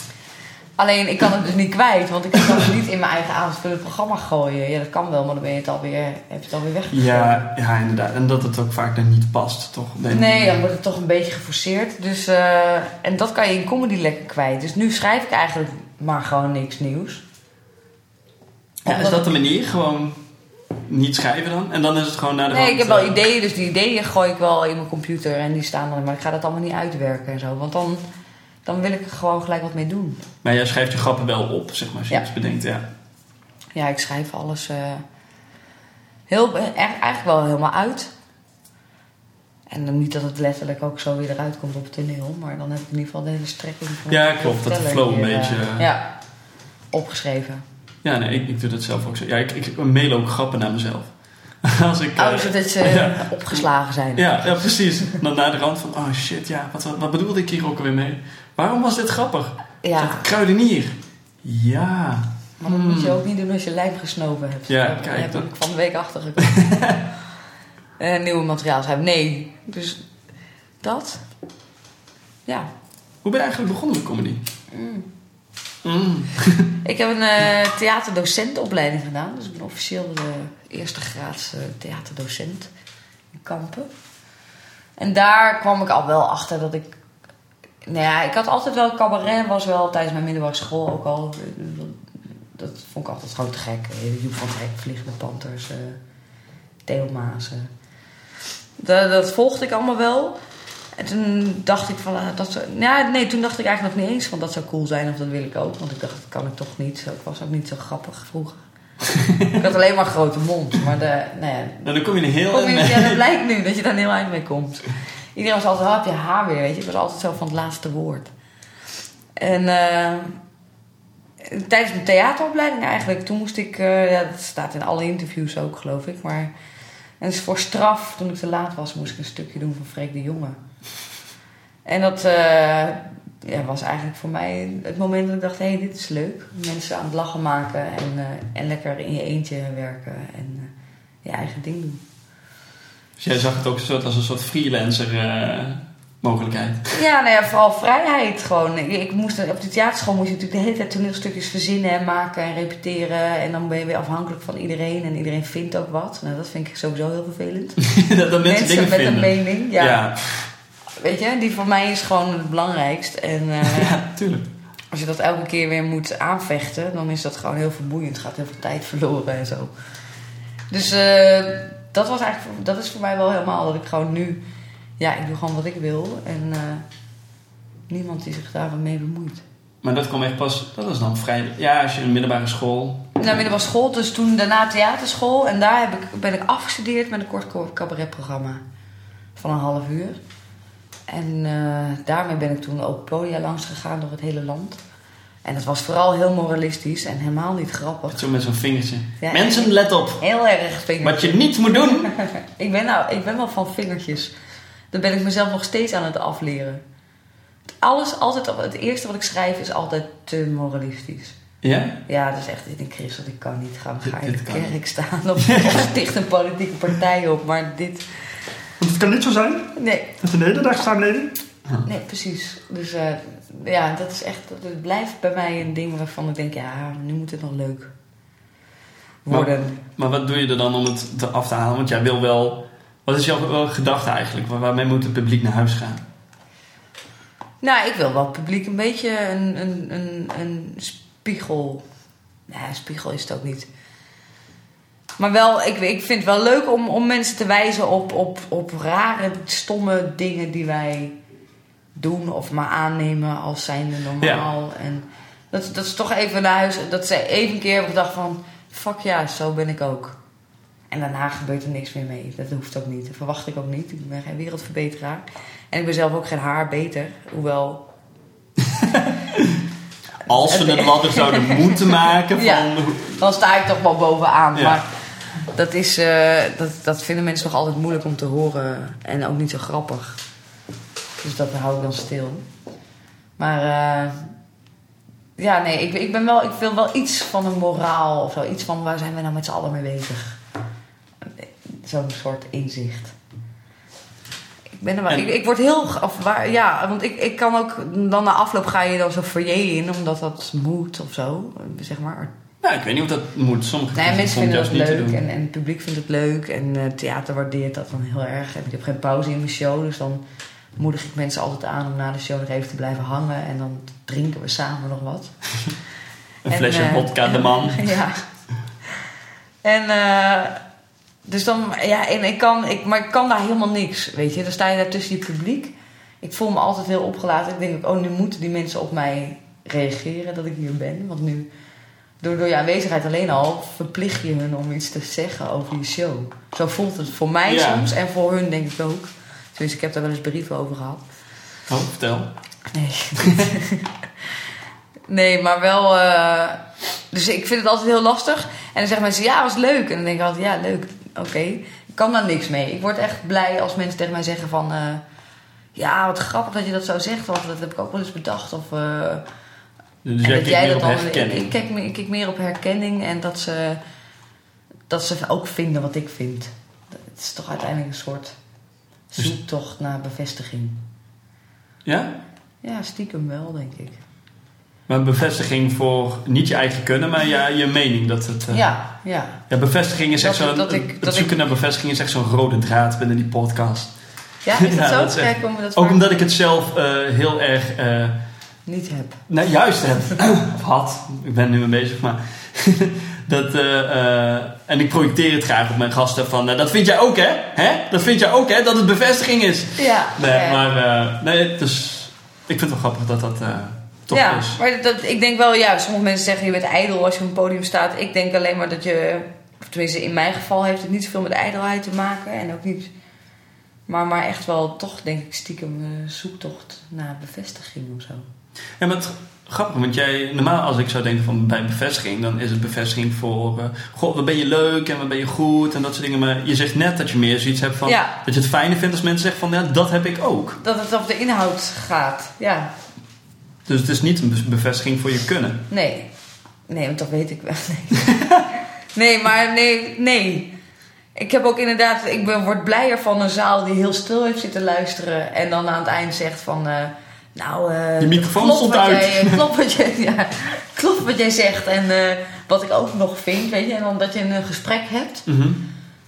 Alleen ik kan het dus niet kwijt, want ik kan het niet in mijn eigen avondvullend programma gooien. Ja, dat kan wel, maar dan ben je het alweer, heb je het alweer weggegooid. Ja, ja, inderdaad. En dat het ook vaak daar niet past, toch? Nee, dan wordt het toch een beetje geforceerd. Dus, eh, en dat kan je in comedy lekker kwijt. Dus nu schrijf ik eigenlijk maar gewoon niks nieuws. Ja, is dat de manier? Gewoon niet schrijven dan? En dan is het gewoon naar de Nee, hand, ik heb wel eh, ideeën, dus die ideeën gooi ik wel in mijn computer en die staan dan. Maar ik ga dat allemaal niet uitwerken en zo, want dan, dan wil ik er gewoon gelijk wat mee doen. Maar jij schrijft je grappen wel op, zeg maar, als je Ja. iets bedenkt, ja. Ja, ik schrijf alles eh, heel, eh, eigenlijk wel helemaal uit. En dan niet dat het letterlijk ook zo weer eruit komt op het toneel, maar dan heb ik in ieder geval de hele strekking van Ja, klopt, dat de flow een beetje, eh, eh, ja, opgeschreven. Ja, nee, ik, ik doe dat zelf ook zo. Ja, ik, ik mail ook grappen naar mezelf. Als ik... Oh, eh, zodat ze ja. opgeslagen zijn. Ja, ja, precies. Dan naar de rand van, oh shit, ja, wat, wat, wat bedoelde ik hier ook alweer mee? Waarom was dit grappig? Ja, Kruidenier. Ja. maar dat moet je ook niet doen als je lijm gesnoven hebt. Hmm. Ja, Daar kijk, heb ik van de week achtergekomen. Eh nieuwe materiaal schrijven. Nee, dus dat. Ja. Hoe ben je eigenlijk begonnen met comedy? Mm. Ik heb een eh, theaterdocentenopleiding gedaan. Dus ik ben officieel de eerste graads eh, theaterdocent in Kampen. En daar kwam ik al wel achter dat ik... Nou ja, ik had altijd wel... Cabaret was wel tijdens mijn middelbare school ook al... Dat vond ik altijd gewoon te gek. Eh, Joep van Hek, Vliegende Panthers, eh Theo. Dat, dat volgde ik allemaal wel. En toen dacht ik van, ah, dat zou, ja, nee, toen dacht ik eigenlijk nog niet eens van dat zou cool zijn of dat wil ik ook. Want ik dacht, dat kan ik toch niet. Ik was ook niet zo grappig vroeger. ik had alleen maar een grote mond. Maar de, nou ja, Nou, dan kom je een heel... kom je, nee. ja, dat blijkt nu dat je daar een heel eind mee komt. Iedereen was altijd, oh, heb je haar weer, weet je. Ik was altijd zo van het laatste woord. En eh, tijdens mijn theateropleiding eigenlijk, toen moest ik, eh, ja, dat staat in alle interviews ook geloof ik, maar... En dus voor straf, toen ik te laat was, moest ik een stukje doen van Freek de Jonge. En dat eh, ja, was eigenlijk voor mij het moment dat ik dacht, hé, hey, dit is leuk. Mensen aan het lachen maken en, en lekker in je eentje werken en je eigen ding doen. Jij zag het ook soort, als een soort freelancer eh, mogelijkheid. Ja, nou ja, vooral vrijheid gewoon. Ik, ik moest, op de theaterschool moest je natuurlijk de hele tijd toneelstukjes verzinnen en maken en repeteren. En dan ben je weer afhankelijk van iedereen en iedereen vindt ook wat. Nou, dat vind ik sowieso heel vervelend. dat, dat mensen, dingen met vinden. een mening. Ja. ja. Weet je, die voor mij is gewoon het belangrijkst. En eh, Ja, tuurlijk. als je dat elke keer weer moet aanvechten, dan is dat gewoon heel vermoeiend. Gaat heel veel tijd verloren en zo. Dus eh, dat was eigenlijk, dat is voor mij wel helemaal dat ik gewoon nu, ja, ik doe gewoon wat ik wil. En eh, niemand die zich daar mee bemoeit. Maar dat kwam echt pas, dat was dan vrij... Ja, als je een middelbare school... Nou, middelbare school, dus toen daarna theaterschool. En daar heb ik, ben ik afgestudeerd met een kort cabaretprogramma van een half uur. En eh, daarmee ben ik toen ook podia langs gegaan door het hele land. En het was vooral heel moralistisch en helemaal niet grappig. Zo met zo'n vingertje. Ja, Mensen, let op. Heel erg vingertjes. Wat je niet moet doen. ik, ben nou, ik ben wel van vingertjes. Dan ben ik mezelf nog steeds aan het afleren. Alles, altijd, het eerste wat ik schrijf is altijd te moralistisch. Ja? Ja, dat is echt, ik denk Christel, ik kan niet gaan, ga in de kerk staan of, of sticht een politieke partij op. Maar dit, Want het kan niet zo zijn nee, dat in de hele dag samenleving. Nee, precies. Dus eh, ja, dat is echt, dat blijft bij mij een ding waarvan ik denk, ja, nu moet het nog leuk worden. Maar wat doe je er dan om het te af te halen? Want jij wil wel... Wat is jouw gedachte eigenlijk? Waar- Waarmee moet het publiek naar huis gaan? Nou, ik wil wel het publiek een beetje een, een, een, een spiegel. Ja, een spiegel is het ook niet. Maar wel, ik, ik vind het wel leuk om, om mensen te wijzen op, op, op rare, stomme dingen die wij doen of maar aannemen als zijnde normaal. En dat, dat is toch even naar huis, dat ze even een keer hebben gedacht van, fuck ja, zo ben ik ook. En daarna gebeurt er niks meer mee. Dat hoeft ook niet. Dat verwacht ik ook niet. Ik ben geen wereldverbeteraar. En ik ben zelf ook geen haar beter. Hoewel, Als we een ladder zouden moeten maken van... Ja. dan sta ik toch wel bovenaan. Ja. Maar dat, is, eh, dat, dat vinden mensen nog altijd moeilijk om te horen. En ook niet zo grappig. Dus dat hou ik dan stil. Maar eh, ja, nee, ik, ik, ben wel, ik wil wel iets van een moraal of zo. Iets van waar zijn we nou met z'n allen mee bezig? Zo'n soort inzicht. Ik, ben er wel, En- ik, ik word heel. Of waar, ja, want ik, ik kan ook. Dan na afloop ga je dan zo foyer in, omdat dat moet of zo. Zeg maar. Nou, ik weet niet of dat moet. Sommige Nee, mensen vinden dat leuk en, en het publiek vindt het leuk. En eh theater waardeert dat dan heel erg. En ik heb geen pauze in mijn show, dus dan moedig ik mensen altijd aan om na de show nog even te blijven hangen. En dan drinken we samen nog wat. Een En, flesje eh, vodka de man. ja. En eh, dus dan, ja, en ik kan, ik, maar ik kan daar helemaal niks, weet je. Dan sta je daar tussen je publiek. Ik voel me altijd heel opgelaten. Ik denk ook, oh, nu moeten die mensen op mij reageren dat ik hier ben. Want nu, door, door je aanwezigheid alleen al, verplicht je hun om iets te zeggen over je show. Zo voelt het voor mij Ja. soms en voor hun denk ik ook. Dus ik heb daar wel eens brieven over gehad. Oh, vertel. Nee. nee, maar wel. eh, dus ik vind het altijd heel lastig. En dan zeggen mensen, ja, was leuk. En dan denk ik altijd, ja, leuk. Oké. Ik kan daar niks mee. Ik word echt blij als mensen tegen mij zeggen van... eh, ja, wat grappig dat je dat zo zegt. Want dat heb ik ook wel eens bedacht. Of, eh, Dus en jij dat dan... Ik, ik, kijk, meer- ik kijk meer op herkenning. En dat ze, dat ze ook vinden wat ik vind. Het is toch uiteindelijk een soort Dus- zoektocht naar bevestiging. Ja? Ja, stiekem wel, denk ik. Maar bevestiging voor niet je eigen kunnen, maar ja, je mening. Dat het, eh, Ja, ja. ja, bevestiging is echt zo'n... het zoeken ik- naar bevestiging is echt zo'n rode draad binnen die podcast. Ja, is dat Ja, zo? dat is echt- Kijk, we dat Ook omdat ik het zelf eh, heel erg... eh, niet heb. nou, juist heb. of had. Ik ben nu mee bezig, maar... dat, en ik projecteer het graag op mijn gasten van... eh, dat vind jij ook, hè? hè? Dat vind jij ook, hè? Dat het bevestiging is. Ja, Nee, maar... eh, nee, dus... Ik vind het wel grappig dat dat eh, toch ja, is. maar dat, ik denk wel, ja, sommige mensen zeggen je bent ijdel als je op een podium staat. Ik denk alleen maar dat je, tenminste in mijn geval heeft het niet zoveel met ijdelheid te maken. En ook niet, maar, maar echt wel toch denk ik stiekem een zoektocht naar bevestiging of zo. Ja, maar het grappig, want jij, normaal als ik zou denken van bij bevestiging, dan is het bevestiging voor, eh, god, wat ben je leuk en wat ben je goed en dat soort dingen. Maar je zegt net dat je meer zoiets hebt van, Ja. dat je het fijner vindt als mensen zeggen van, ja, dat heb ik ook. Dat het op de inhoud gaat, ja. Dus het is niet een be- bevestiging voor je kunnen. Nee. Nee, want dat weet ik wel. Nee, nee maar nee, nee. Ik heb ook inderdaad, ik ben, word blijer van een zaal die heel stil heeft zitten luisteren. En dan aan het eind zegt van, eh, nou... eh, Je microfoon klopt stond uit. Jij, klopt, wat jij, ja, klopt wat jij zegt en eh, wat ik ook nog vind, weet je. En dan dat je een gesprek hebt, Mhm.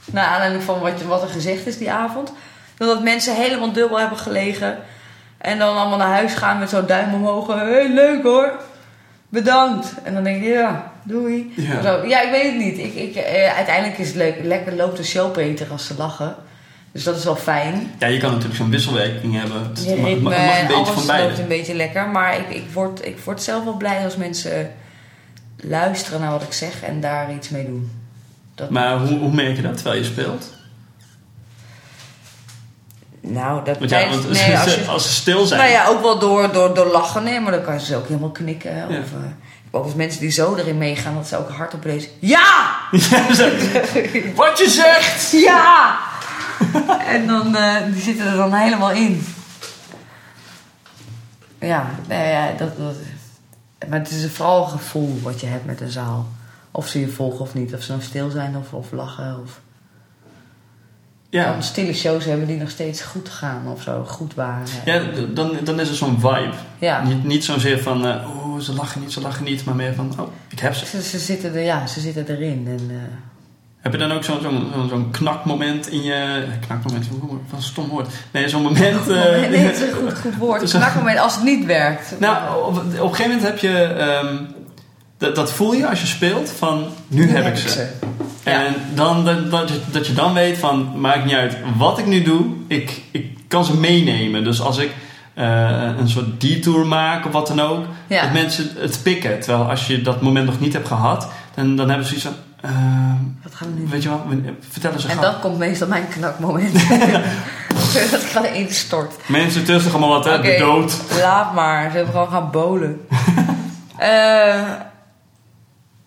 naar aanleiding van wat, wat er gezegd is die avond. Dat mensen helemaal dubbel hebben gelegen. En dan allemaal naar huis gaan met zo'n duim omhoog. Hé, hey, leuk hoor. Bedankt. En dan denk je, ja, doei. Ja. Zo, ja, ik weet het niet. Ik, ik, eh, uiteindelijk is het leuk. Lekker loopt de show beter als ze lachen. Dus dat is wel fijn. Ja, je kan natuurlijk zo'n wisselwerking hebben. Het mag, mag, een en beetje alles van loopt beide. een beetje lekker. Maar ik, ik, word, ik word zelf wel blij als mensen luisteren naar wat ik zeg en daar iets mee doen. Dat, Maar hoe, hoe merk je dat terwijl je speelt? nou, dat Want ja, tijdens- want nee, als je, als ze stil zijn. Nou ja, ook wel door, door, door lachen. Nee, maar dan kan ze ook helemaal knikken. Of, Ja. ik heb ook eens mensen die zo erin meegaan dat ze ook hardop lezen. Ja! Ja. Wat je zegt! Ja! en dan, eh, die zitten er dan helemaal in. Ja, nou ja dat, dat, Maar het is vooral een gevoel wat je hebt met een zaal. Of ze je volgen of niet. Of ze nou stil zijn of, of lachen. Of Ja, dan stille shows hebben die nog steeds goed gaan of zo. Goed waren. ja dan, dan is er zo'n vibe. Ja. Niet, niet zozeer van, oh, ze lachen niet, ze lachen niet, maar meer van, oh, ik heb ze. Ze, ze, zitten er, ja, ze zitten erin. En, eh, Heb je dan ook zo'n zo'n zo'n zo'n knakmoment in je... Knakmoment, wat een stom woord. Nee, zo'n moment... eh, nee, het is een goed, goed woord. Knakmoment als het niet werkt. Nou, op, op een gegeven moment heb je... ehm, dat, dat voel je als je speelt van, nu, heb ik ze. Ja. En dan, dat, dat, je, dat je dan weet van, maakt niet uit wat ik nu doe, ik, ik kan ze meenemen. Dus als ik eh, een soort detour maak of wat dan ook, Ja. dat mensen het pikken. Terwijl als je dat moment nog niet hebt gehad, dan, dan hebben ze zoiets van, eh, Wat gaan we nu weet je wat, vertel eens een En dan komt meestal mijn knakmoment. dat ik gewoon instort. Mensen tussen allemaal wat, hè, de dood. Laat maar, ze hebben gewoon gaan bolen. Eh,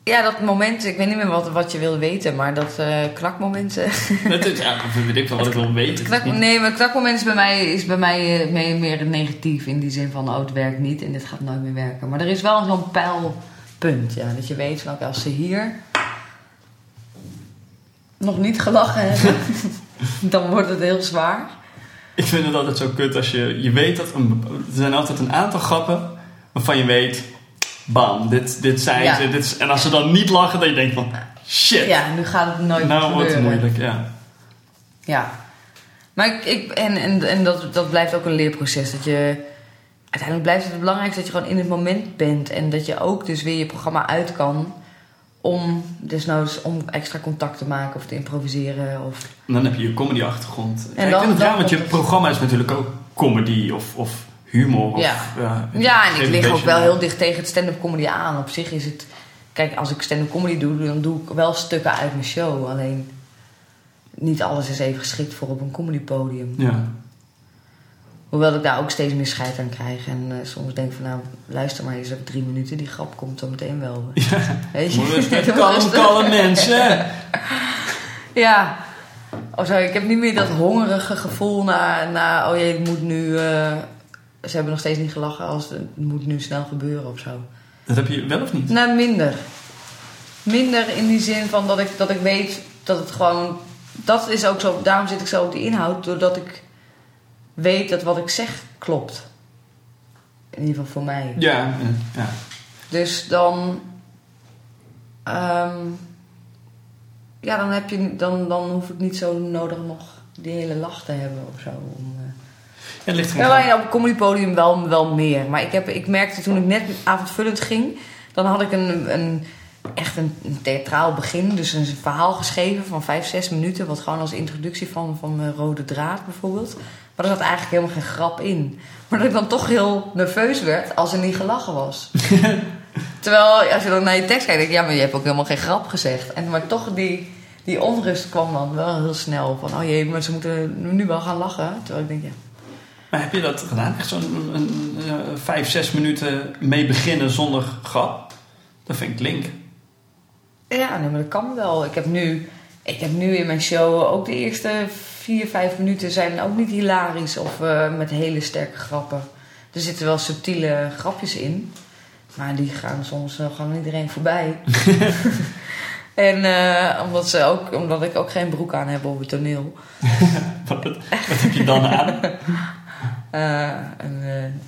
ja, dat moment, ik weet niet meer wat, wat je wilde weten, maar dat eh knakmoment. eh, Dat is, ja, dat weet ik wel wat ik wil weten. knak, nee, maar knakmoment is bij mij, is bij mij eh, meer, negatief in die zin van, oh, het werkt niet en dit gaat nooit meer werken. Maar er is wel zo'n pijlpunt, ja, dat je weet van, als ze hier nog niet gelachen hebben, dan wordt het heel zwaar. Ik vind het altijd zo kut als je, je weet dat een, er zijn altijd een aantal grappen waarvan je weet, bam, dit, dit zijn Ja. ze. Dit is, en als ze dan niet lachen, dan je denkt van, shit, Ja, nu gaat het nooit meer nou wordt het moeilijk. Ja. Ja. Maar ik, ik, en, en, en dat, dat blijft ook een leerproces. Dat je, uiteindelijk blijft het belangrijk dat je gewoon in het moment bent. En dat je ook dus weer je programma uit kan. Om desnoods om extra contact te maken of te improviseren. Of, En dan heb je je comedy achtergrond. En ik dan- vind het raar, want je het. programma is natuurlijk ook comedy of, of humor. Of, Ja. ja, ja, en ik lig ook wel heel dicht tegen het stand-up comedy aan. Op zich is het... Kijk, als ik stand-up comedy doe, dan doe ik wel stukken uit mijn show. Alleen niet alles is even geschikt voor op een comedypodium. Ja. Hoewel ik daar ook steeds meer scheid aan krijg. En eh, soms denk ik van, nou, luister maar eens op drie minuten. Die grap komt zo meteen wel. Weet je? Rustig, kalm, mensen. Ja. Oh, sorry, ik heb niet meer dat hongerige gevoel naar, naar oh jee, het moet nu... eh, ze hebben nog steeds niet gelachen als het moet nu snel gebeuren of zo. Dat heb je wel of niet? Nou, minder. Minder in die zin van dat ik, dat ik weet dat het gewoon... Dat is ook zo, daarom zit ik zo op die inhoud. Doordat ik weet dat wat ik zeg klopt. In ieder geval voor mij. Ja, ja. Dus dan. ehm, ja, dan, heb je, dan, dan hoef ik niet zo nodig nog die hele lach te hebben of zo. Om, eh. Ja, het ligt er Ja, op het comedypodium wel, wel meer. Maar ik, heb, ik merkte toen ik net avondvullend ging, dan had ik een, een, echt een, een theatraal begin. Dus een verhaal geschreven van vijf, zes minuten. Wat gewoon als introductie van, van mijn rode draad bijvoorbeeld. Maar er zat eigenlijk helemaal geen grap in. Maar dat ik dan toch heel nerveus werd als er niet gelachen was. Terwijl als je dan naar je tekst kijkt, denk je, ja, maar je hebt ook helemaal geen grap gezegd. En, maar toch die, die onrust kwam dan wel heel snel. Van, oh jee, maar ze moeten nu wel gaan lachen. Terwijl ik denk, ja, Maar heb je dat gedaan? Echt zo'n vijf, zes minuten mee beginnen zonder grap? Dat vind ik link. Ja, nee, maar dat kan wel. Ik heb nu, ik heb nu in mijn show ook de eerste vier, vijf minuten zijn ook niet hilarisch of eh, met hele sterke grappen. Er zitten wel subtiele grapjes in, maar die gaan soms uh, gewoon iedereen voorbij. en uh, omdat, ze ook, omdat ik ook geen broek aan heb op het toneel. wat, wat heb je dan aan? Een, een,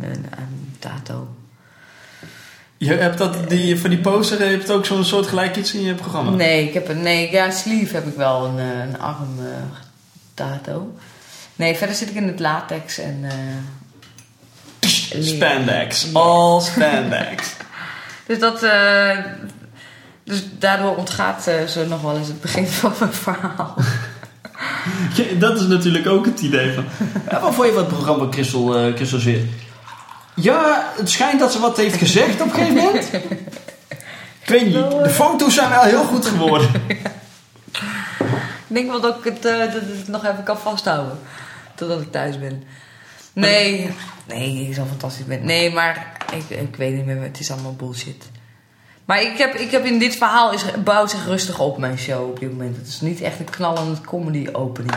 een, een tato. Je hebt dat, die, voor die poster heb je ook zo'n soort gelijk iets in je programma? Nee, ik heb een, nee, ja, sleeve heb ik wel, een, eh, een arm uh, tato. Nee, verder zit ik in het latex en... Uh, spandex, ja. all spandex. dus dat... Uh, dus daardoor ontgaat ze nog wel eens het begin van mijn verhaal. Ja, dat is natuurlijk ook het idee van... Ja, wat vond je van het programma Christel, Christel Zeer? Ja, het schijnt dat ze wat heeft gezegd op een gegeven moment. Ik weet niet, de foto's zijn wel heel goed geworden. ik denk wel dat ik het, uh, dat ik het nog even kan vasthouden. Totdat ik thuis ben. Nee, nee, ik zo fantastisch ben. Nee, maar ik, ik weet niet meer, het is allemaal bullshit. Maar ik heb, ik heb in dit verhaal, is, bouwt zich rustig op mijn show op dit moment. Het is niet echt een knallend comedy opening.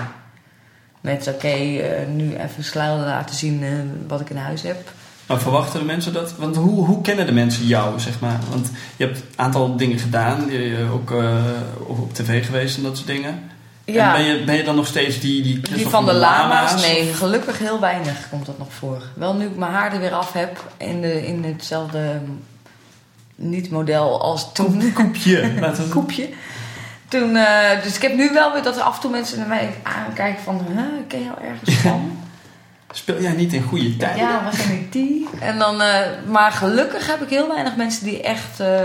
Met oké, okay, uh, nu even sluil laten zien uh, wat ik in huis heb. Maar verwachten de mensen dat? Want hoe, hoe kennen de mensen jou, zeg maar? Want je hebt een aantal dingen gedaan. Je, je ook eh, op, tv geweest en dat soort dingen. Ja, En ben je, ben je dan nog steeds die... Die, van de lama's, nee, gelukkig heel weinig komt dat nog voor. Wel nu ik mijn haar er weer af heb in, de, in hetzelfde niet-model als toen. Koepje. Koepje. Toen, eh, dus ik heb nu wel weer dat er af en toe mensen naar mij aankijken van... Huh, ken je al ergens van? Speel jij niet in goede tijden? ja, waar zijn die die? En dan, eh, maar gelukkig heb ik heel weinig mensen die echt eh,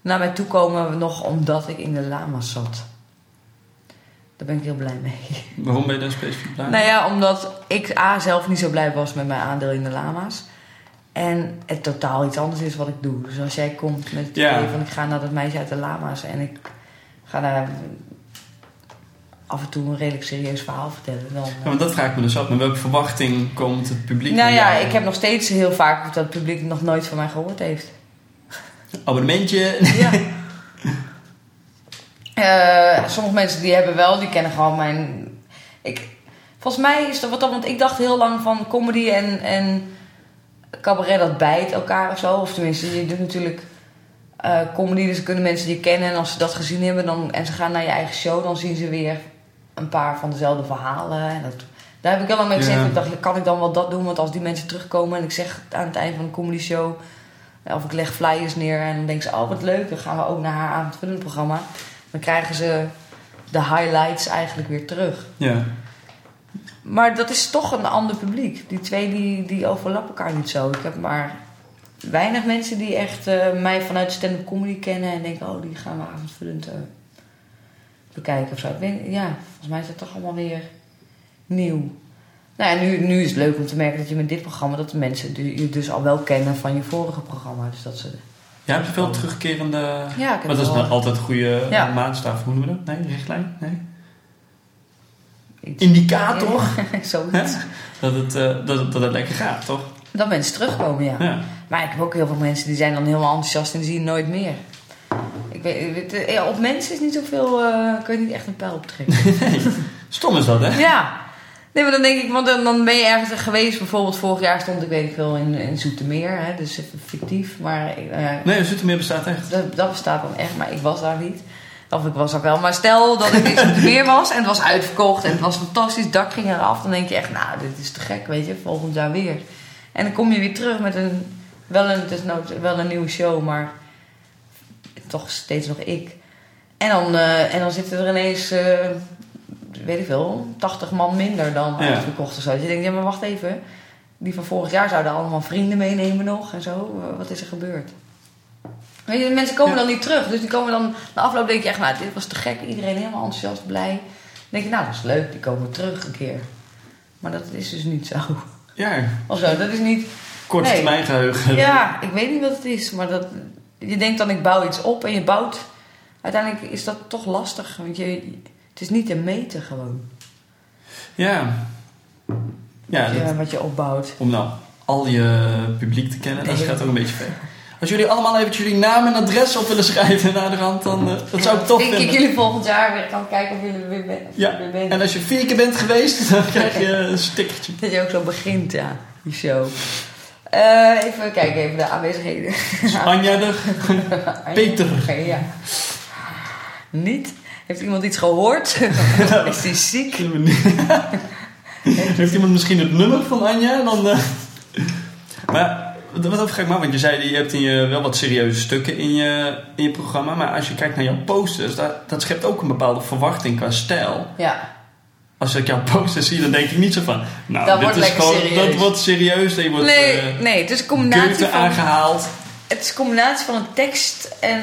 naar mij toe komen... nog omdat ik in de lama's zat. Daar ben ik heel blij mee. Waarom ben je daar specifiek blij? Nou ja, omdat ik A zelf niet zo blij was met mijn aandeel in de lama's. En het totaal iets anders is wat ik doe. Dus als jij komt met het Ja. idee van ik ga naar dat meisje uit de lama's en ik ga daar af en toe een redelijk serieus verhaal vertellen. Dan, Ja, want dat vraag ik me dus af. Met welke verwachting komt het publiek nou ja, jou? ik heb nog steeds heel vaak dat het publiek nog nooit van mij gehoord heeft. Abonnementje. Ja. Eh, sommige mensen die hebben wel, die kennen gewoon mijn. Ik, volgens mij is dat wat dan, want ik dacht heel lang van comedy en, en cabaret dat bijt elkaar of zo. Of tenminste, je doet natuurlijk eh, comedy, dus kunnen mensen die kennen en als ze dat gezien hebben dan, en ze gaan naar je eigen show, dan zien ze weer een paar van dezelfde verhalen. En dat, daar heb ik heel lang mee gezeten. Ja. Ik dacht, kan ik dan wel dat doen? Want als die mensen terugkomen en ik zeg aan het eind van een comedy show, of ik leg flyers neer en dan denken ze, oh wat leuk, dan gaan we ook naar haar avondvullend programma. Dan krijgen ze de highlights eigenlijk weer terug. Ja. Maar dat is toch een ander publiek. Die twee die, die overlappen elkaar niet zo. Ik heb maar weinig mensen die echt eh, mij vanuit stand-up comedy kennen en denken, oh die gaan we avondvullend eh, bekijken of zo. Ik weet, ja, volgens mij is dat toch allemaal weer nieuw. Nou ja, nu, nu is het leuk om te merken dat je met dit programma, dat de mensen je dus al wel kennen van je vorige programma. Dus dat ze. Ja, heb je veel terugkerende... Ja, ik dat is nou altijd een goede Ja. ja. maatstaf. Hoe noemen we dat? Nee, richtlijn? Nee? iets- Indicator? Zoiets. Dat het, eh, dat, het, dat het lekker gaat, toch? Dat mensen terugkomen, ja. Ja. Maar ik heb ook heel veel mensen die zijn dan helemaal enthousiast en die zien nooit meer. Weet, eh, ja, op mensen is niet zoveel, eh kun je niet echt een pijl op trekken. Stom is dat, hè? ja. Nee, maar dan denk ik, want dan, dan ben je ergens geweest. Bijvoorbeeld vorig jaar stond ik, weet ik veel, in, in Zoetermeer. Hè, dus fictief. Maar eh, Nee, Zoetermeer bestaat echt. dat, dat bestaat dan echt, maar ik was daar niet. Of ik was ook wel. Maar stel dat ik in Zoetermeer was en het was uitverkocht en het was fantastisch, dak ging eraf. Dan denk je echt, nou, dit is te gek, weet je, volgend jaar weer. En dan kom je weer terug met een, wel een, het is nou wel een nieuwe show, maar toch steeds nog ik. En dan, eh, en dan zitten er ineens, eh, weet ik veel, 80 man minder dan Ja. uitverkocht of zo. Dus je denkt, ja, maar wacht even. Die van vorig jaar zouden allemaal vrienden meenemen nog en zo. Wat is er gebeurd? Weet je, de mensen komen Ja. dan niet terug. Dus die komen dan, na afloop denk je echt, nou, dit was te gek. Iedereen helemaal enthousiast, blij. Dan denk je, nou, dat is leuk. Die komen terug een keer. Maar dat is dus niet zo. Ja, Of zo, dat is niet... korte Nee. termijn geheugen. Ja, ik weet niet wat het is. Maar dat, je denkt dan, ik bouw iets op. En je bouwt... Uiteindelijk is dat toch lastig. Want je, het is niet te meten gewoon. Ja. Ja, wat, je, dat- wat je opbouwt. om nou al je publiek te kennen, dat gaat ook een beetje ver. Als jullie allemaal even jullie naam en adres op willen schrijven naar de rand, dan uh, dat zou ik tof denk ik vinden. jullie volgend jaar weer kan kijken of jullie er weer, ben, of Ja, er weer bent. En als je vier keer bent geweest, dan krijg je een stickertje. Dat je ook zo begint, ja, die show. Eh, even kijken, even de aanwezigheden. Anja de... Peter. Oké, ja. Niet? Heeft iemand iets gehoord? Is die ziek? Heeft iemand misschien het nummer van Anja? Dan, eh. Maar wat ik maar, want je zei je hebt in je wel wat serieuze stukken in je, in je programma. Maar als je kijkt naar jouw posters, dat, dat schept ook een bepaalde verwachting qua stijl. Ja. Als ik jouw posters zie, dan denk ik niet zo van. Nou, Dat dit wordt is gewoon. serieus. Dat wordt serieus. Er wordt Nee, eh, nee, het is een combinatie van... aangehaald. Het is een combinatie van een tekst en,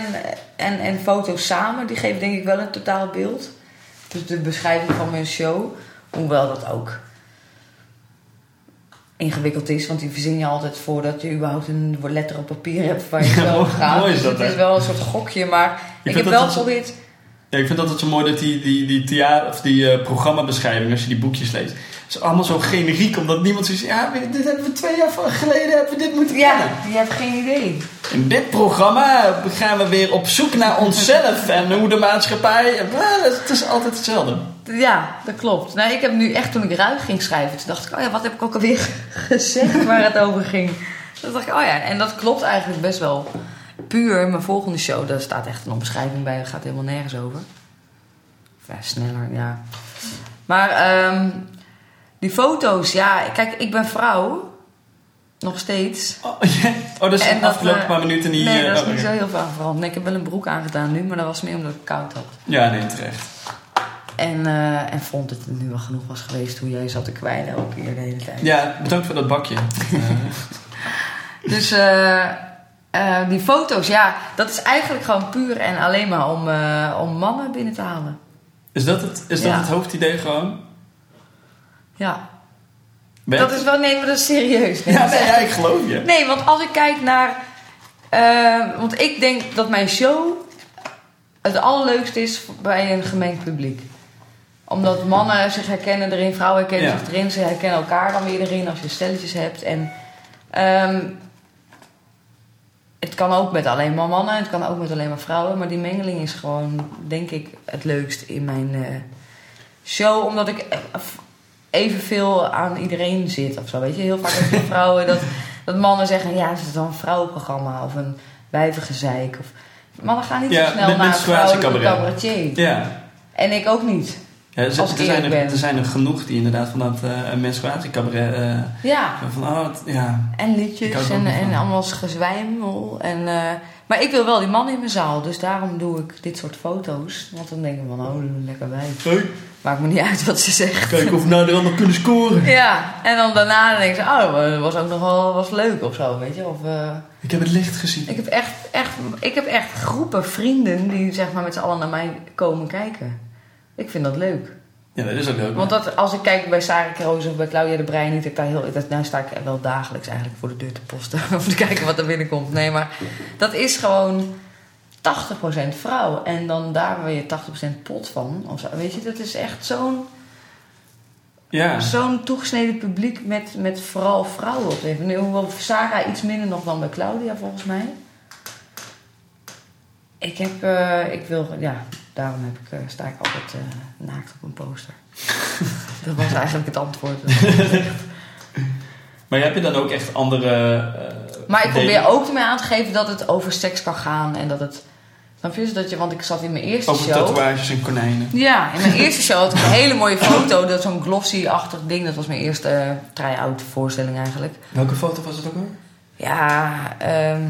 en, en foto's samen. Die geven denk ik wel een totaal beeld. Dus de beschrijving van mijn show. Hoewel dat ook ingewikkeld is. Want die verzin je altijd voordat je überhaupt een letter op papier hebt waar je Ja, zo mooi- gaat. mooi is dus dat, het hè? is wel een soort gokje. Maar ik, heb dat wel het zo- geprobeerd... Ja, ik vind dat het zo mooi dat die, die, die, thea- of die eh, programmabeschrijving, als je die boekjes leest, is allemaal zo generiek, omdat niemand zoiets ja, dit hebben we twee jaar geleden hebben we dit moeten Ja, kennen. je hebt geen idee. In dit programma gaan we weer op zoek naar onszelf en hoe de maatschappij. Het is altijd hetzelfde. Ja, dat klopt. Nou, ik heb nu echt, toen ik ruig ging schrijven, toen dacht ik, oh ja, wat heb ik ook alweer gezegd waar het over ging. Toen dacht ik, oh ja, en dat klopt eigenlijk best wel puur. Mijn volgende show, daar staat echt een omschrijving bij, gaat helemaal nergens over. Ja, sneller, ja. Maar ehm, die foto's, ja, kijk, ik ben vrouw. Nog steeds. Oh, ja. oh dat is En de afgelopen eh, paar minuten niet. Nee, eh, dat is oh, niet zo heel veel veranderd. Nee, ik heb wel een broek aangedaan nu, maar dat was meer omdat ik koud had. Ja, nee, terecht. En, eh, en vond het nu wel genoeg was geweest hoe jij zat te kwijlen ook hier de hele tijd. Ja, bedankt voor dat bakje. Eh, Dus eh, eh, die foto's, ja, dat is eigenlijk gewoon puur en alleen maar om, eh, om mannen binnen te halen. is dat het, is dat Ja. het hoofdidee gewoon? Ja, dat is wel, nee, maar dat is serieus. Nee, Ja, nee, ja, ik geloof je. Nee, want als ik kijk naar. eh, want ik denk dat mijn show het allerleukste is bij een gemengd publiek. Omdat mannen zich herkennen erin, vrouwen herkennen Ja. zich erin, ze herkennen elkaar dan weer erin als je stelletjes hebt. En ehm, het kan ook met alleen maar mannen, het kan ook met alleen maar vrouwen, maar die mengeling is gewoon, denk ik, het leukst in mijn eh, show. Omdat ik eh, evenveel aan iedereen zit of zo. Weet je, heel vaak heb je vrouwen dat, dat mannen zeggen: ja, is het dan een vrouwenprogramma of een wijvengezeik? Of, mannen gaan niet Ja, zo snel naar een vrouwelijke cabaretier. Ja. En ik ook niet. Ja, er, Als er zijn er, ben. er zijn er genoeg die inderdaad van dat eh menstruatiecabaret... eh, Ja. van, oh, ja. En liedjes en, en allemaal gezwijmel. En, eh, maar ik wil wel die man in mijn zaal. Dus daarom doe ik dit soort foto's. Want dan denk ik van, oh, lekker wijf. Hey, Maakt me niet uit wat ze zegt. kijken of we nou er allemaal kunnen scoren. Ja, en dan daarna denk ik, oh, dat was ook nog wel was leuk of zo, weet je. Of, Ik heb het licht gezien. ik, heb echt, echt, ik heb echt groepen vrienden die zeg maar met z'n allen naar mij komen kijken. Ik vind dat leuk. Ja, dat is ook leuk. Want dat, als ik kijk bij Sarah Kroos of bij Claudia de Breij, niet dat ik daar heel, dat, nou sta ik wel dagelijks eigenlijk voor de deur te posten om te kijken wat er binnenkomt. Nee, maar dat is gewoon 80% vrouw en dan daar weer 80% pot van. Of zo. Weet je, dat is echt zo'n ja. zo'n toegesneden publiek met, met vooral vrouwen op de Nu, Hoewel Sarah iets minder nog dan bij Claudia volgens mij. Ik heb, eh, ik wil, ja, daarom heb ik, eh, sta ik altijd eh, naakt op een poster. dat was eigenlijk het antwoord. Maar heb je dan ook echt andere... eh, maar ik probeer ook ermee aan te geven dat het over seks kan gaan en dat het. Snap je? Dat je want ik zat in mijn eerste Over show. tatoeages en konijnen. Ja, in mijn eerste show had ik een hele mooie foto. Dat zo'n glossy-achtig ding. Dat was mijn eerste try-out voorstelling eigenlijk. Welke foto was het ook al? Ja, ehm,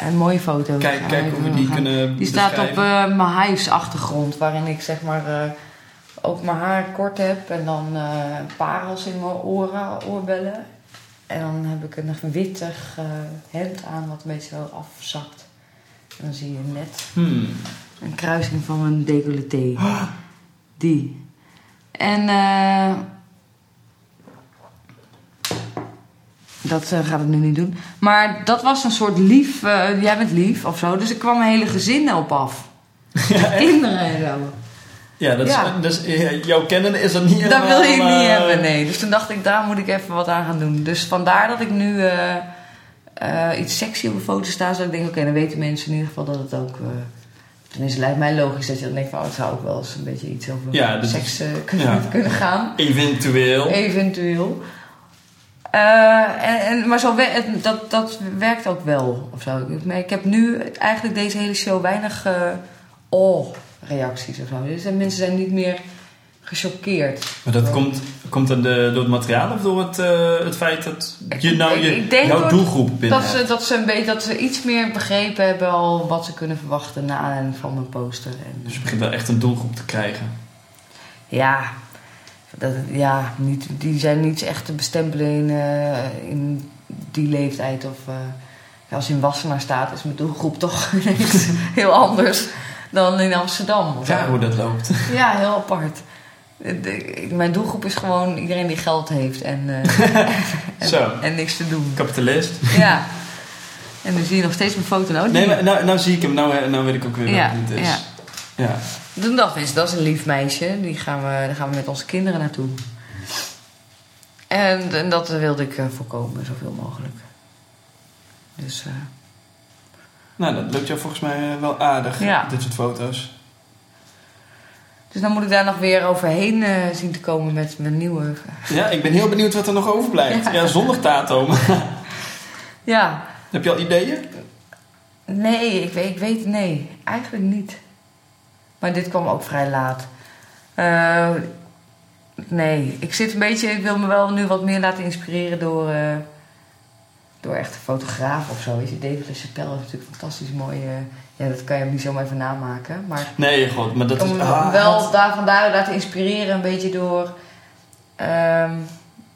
een mooie foto. Kijk, kijk hoe we die kunnen Die staat op eh, mijn huisachtergrond, waarin ik zeg maar eh, ook mijn haar kort heb en dan eh, parels in mijn oren, oorbellen. En dan heb ik een wittig hemd aan wat een beetje zo afzakt. En dan zie je net Hmm. een kruising van mijn decolleté. Die. En eh, dat eh, gaat het nu niet doen. Maar dat was een soort lief. eh, jij bent lief of zo. Dus er kwam een hele gezin op af. Kinderen en zo. Ja, dat is, dus eh, jouw kennen is dat niet Dat wil je niet hebben, nee. Dus toen dacht ik, daar moet ik even wat aan gaan doen. Dus vandaar dat ik nu iets sexy op een foto sta. Zodat ik denk, oké, dan weten mensen in ieder geval dat het ook... tenminste, lijkt mij logisch dat je dan denkt van... Oh, het zou ook wel eens een beetje iets over Ja, seks kunnen, ja. kunnen gaan. Eventueel. Eventueel. Eh, en, en, maar zo, we- dat, dat werkt ook wel. Of zo. Ik, maar ik heb nu eigenlijk deze hele show weinig eh oh-reacties of zo. Dus mensen zijn niet meer gechoqueerd. Maar dat komt, komt dat door het materiaal of door het, eh, het feit dat je nou je, ik jouw doelgroep binnen Dat ze, dat, ze een beetje, dat ze iets meer begrepen hebben al wat ze kunnen verwachten na aanleiding van mijn poster. En, Dus je begint wel echt een doelgroep te krijgen. Ja, dat, ja niet, die zijn niet echt te bestempelen in, eh, in die leeftijd. Of eh, als in Wassenaar staat, is mijn doelgroep toch heel anders dan in Amsterdam. Ja, hoe dat loopt. Ja, heel apart. De- de- mijn doelgroep is gewoon iedereen die geld heeft en, eh, en niks te doen. Kapitalist. Ja. En nu zie je nog steeds mijn foto. Nou, Nee, maar nou, nou zie ik hem. Nou, nou weet ik ook weer Ja, wat het is. ja. Ja. Toen dacht dat is een lief meisje. Die gaan we, daar gaan we met onze kinderen naartoe. En, en dat wilde ik eh, voorkomen, zoveel mogelijk. Dus, eh, Nou, dat lukt jou volgens mij eh, wel aardig, Ja. dit soort foto's. Dus dan moet ik daar nog weer overheen zien te komen met mijn nieuwe... Ja, ik ben heel benieuwd wat er nog overblijft. Ja, zonder Tato. maar- Ja, Heb je al ideeën? nee, ik weet, ik weet nee, eigenlijk niet. Maar dit kwam ook vrij laat. Eh, nee, ik zit een beetje, ik wil me wel nu wat meer laten inspireren door, eh, door echt een fotograaf of zo. Weet je, David LaChapelle heeft natuurlijk fantastisch mooi, ja dat kan je hem niet zomaar even namaken. Maar Nee, god, maar dat ik is... ah, wel het- daar vandaar laten inspireren een beetje door ehm,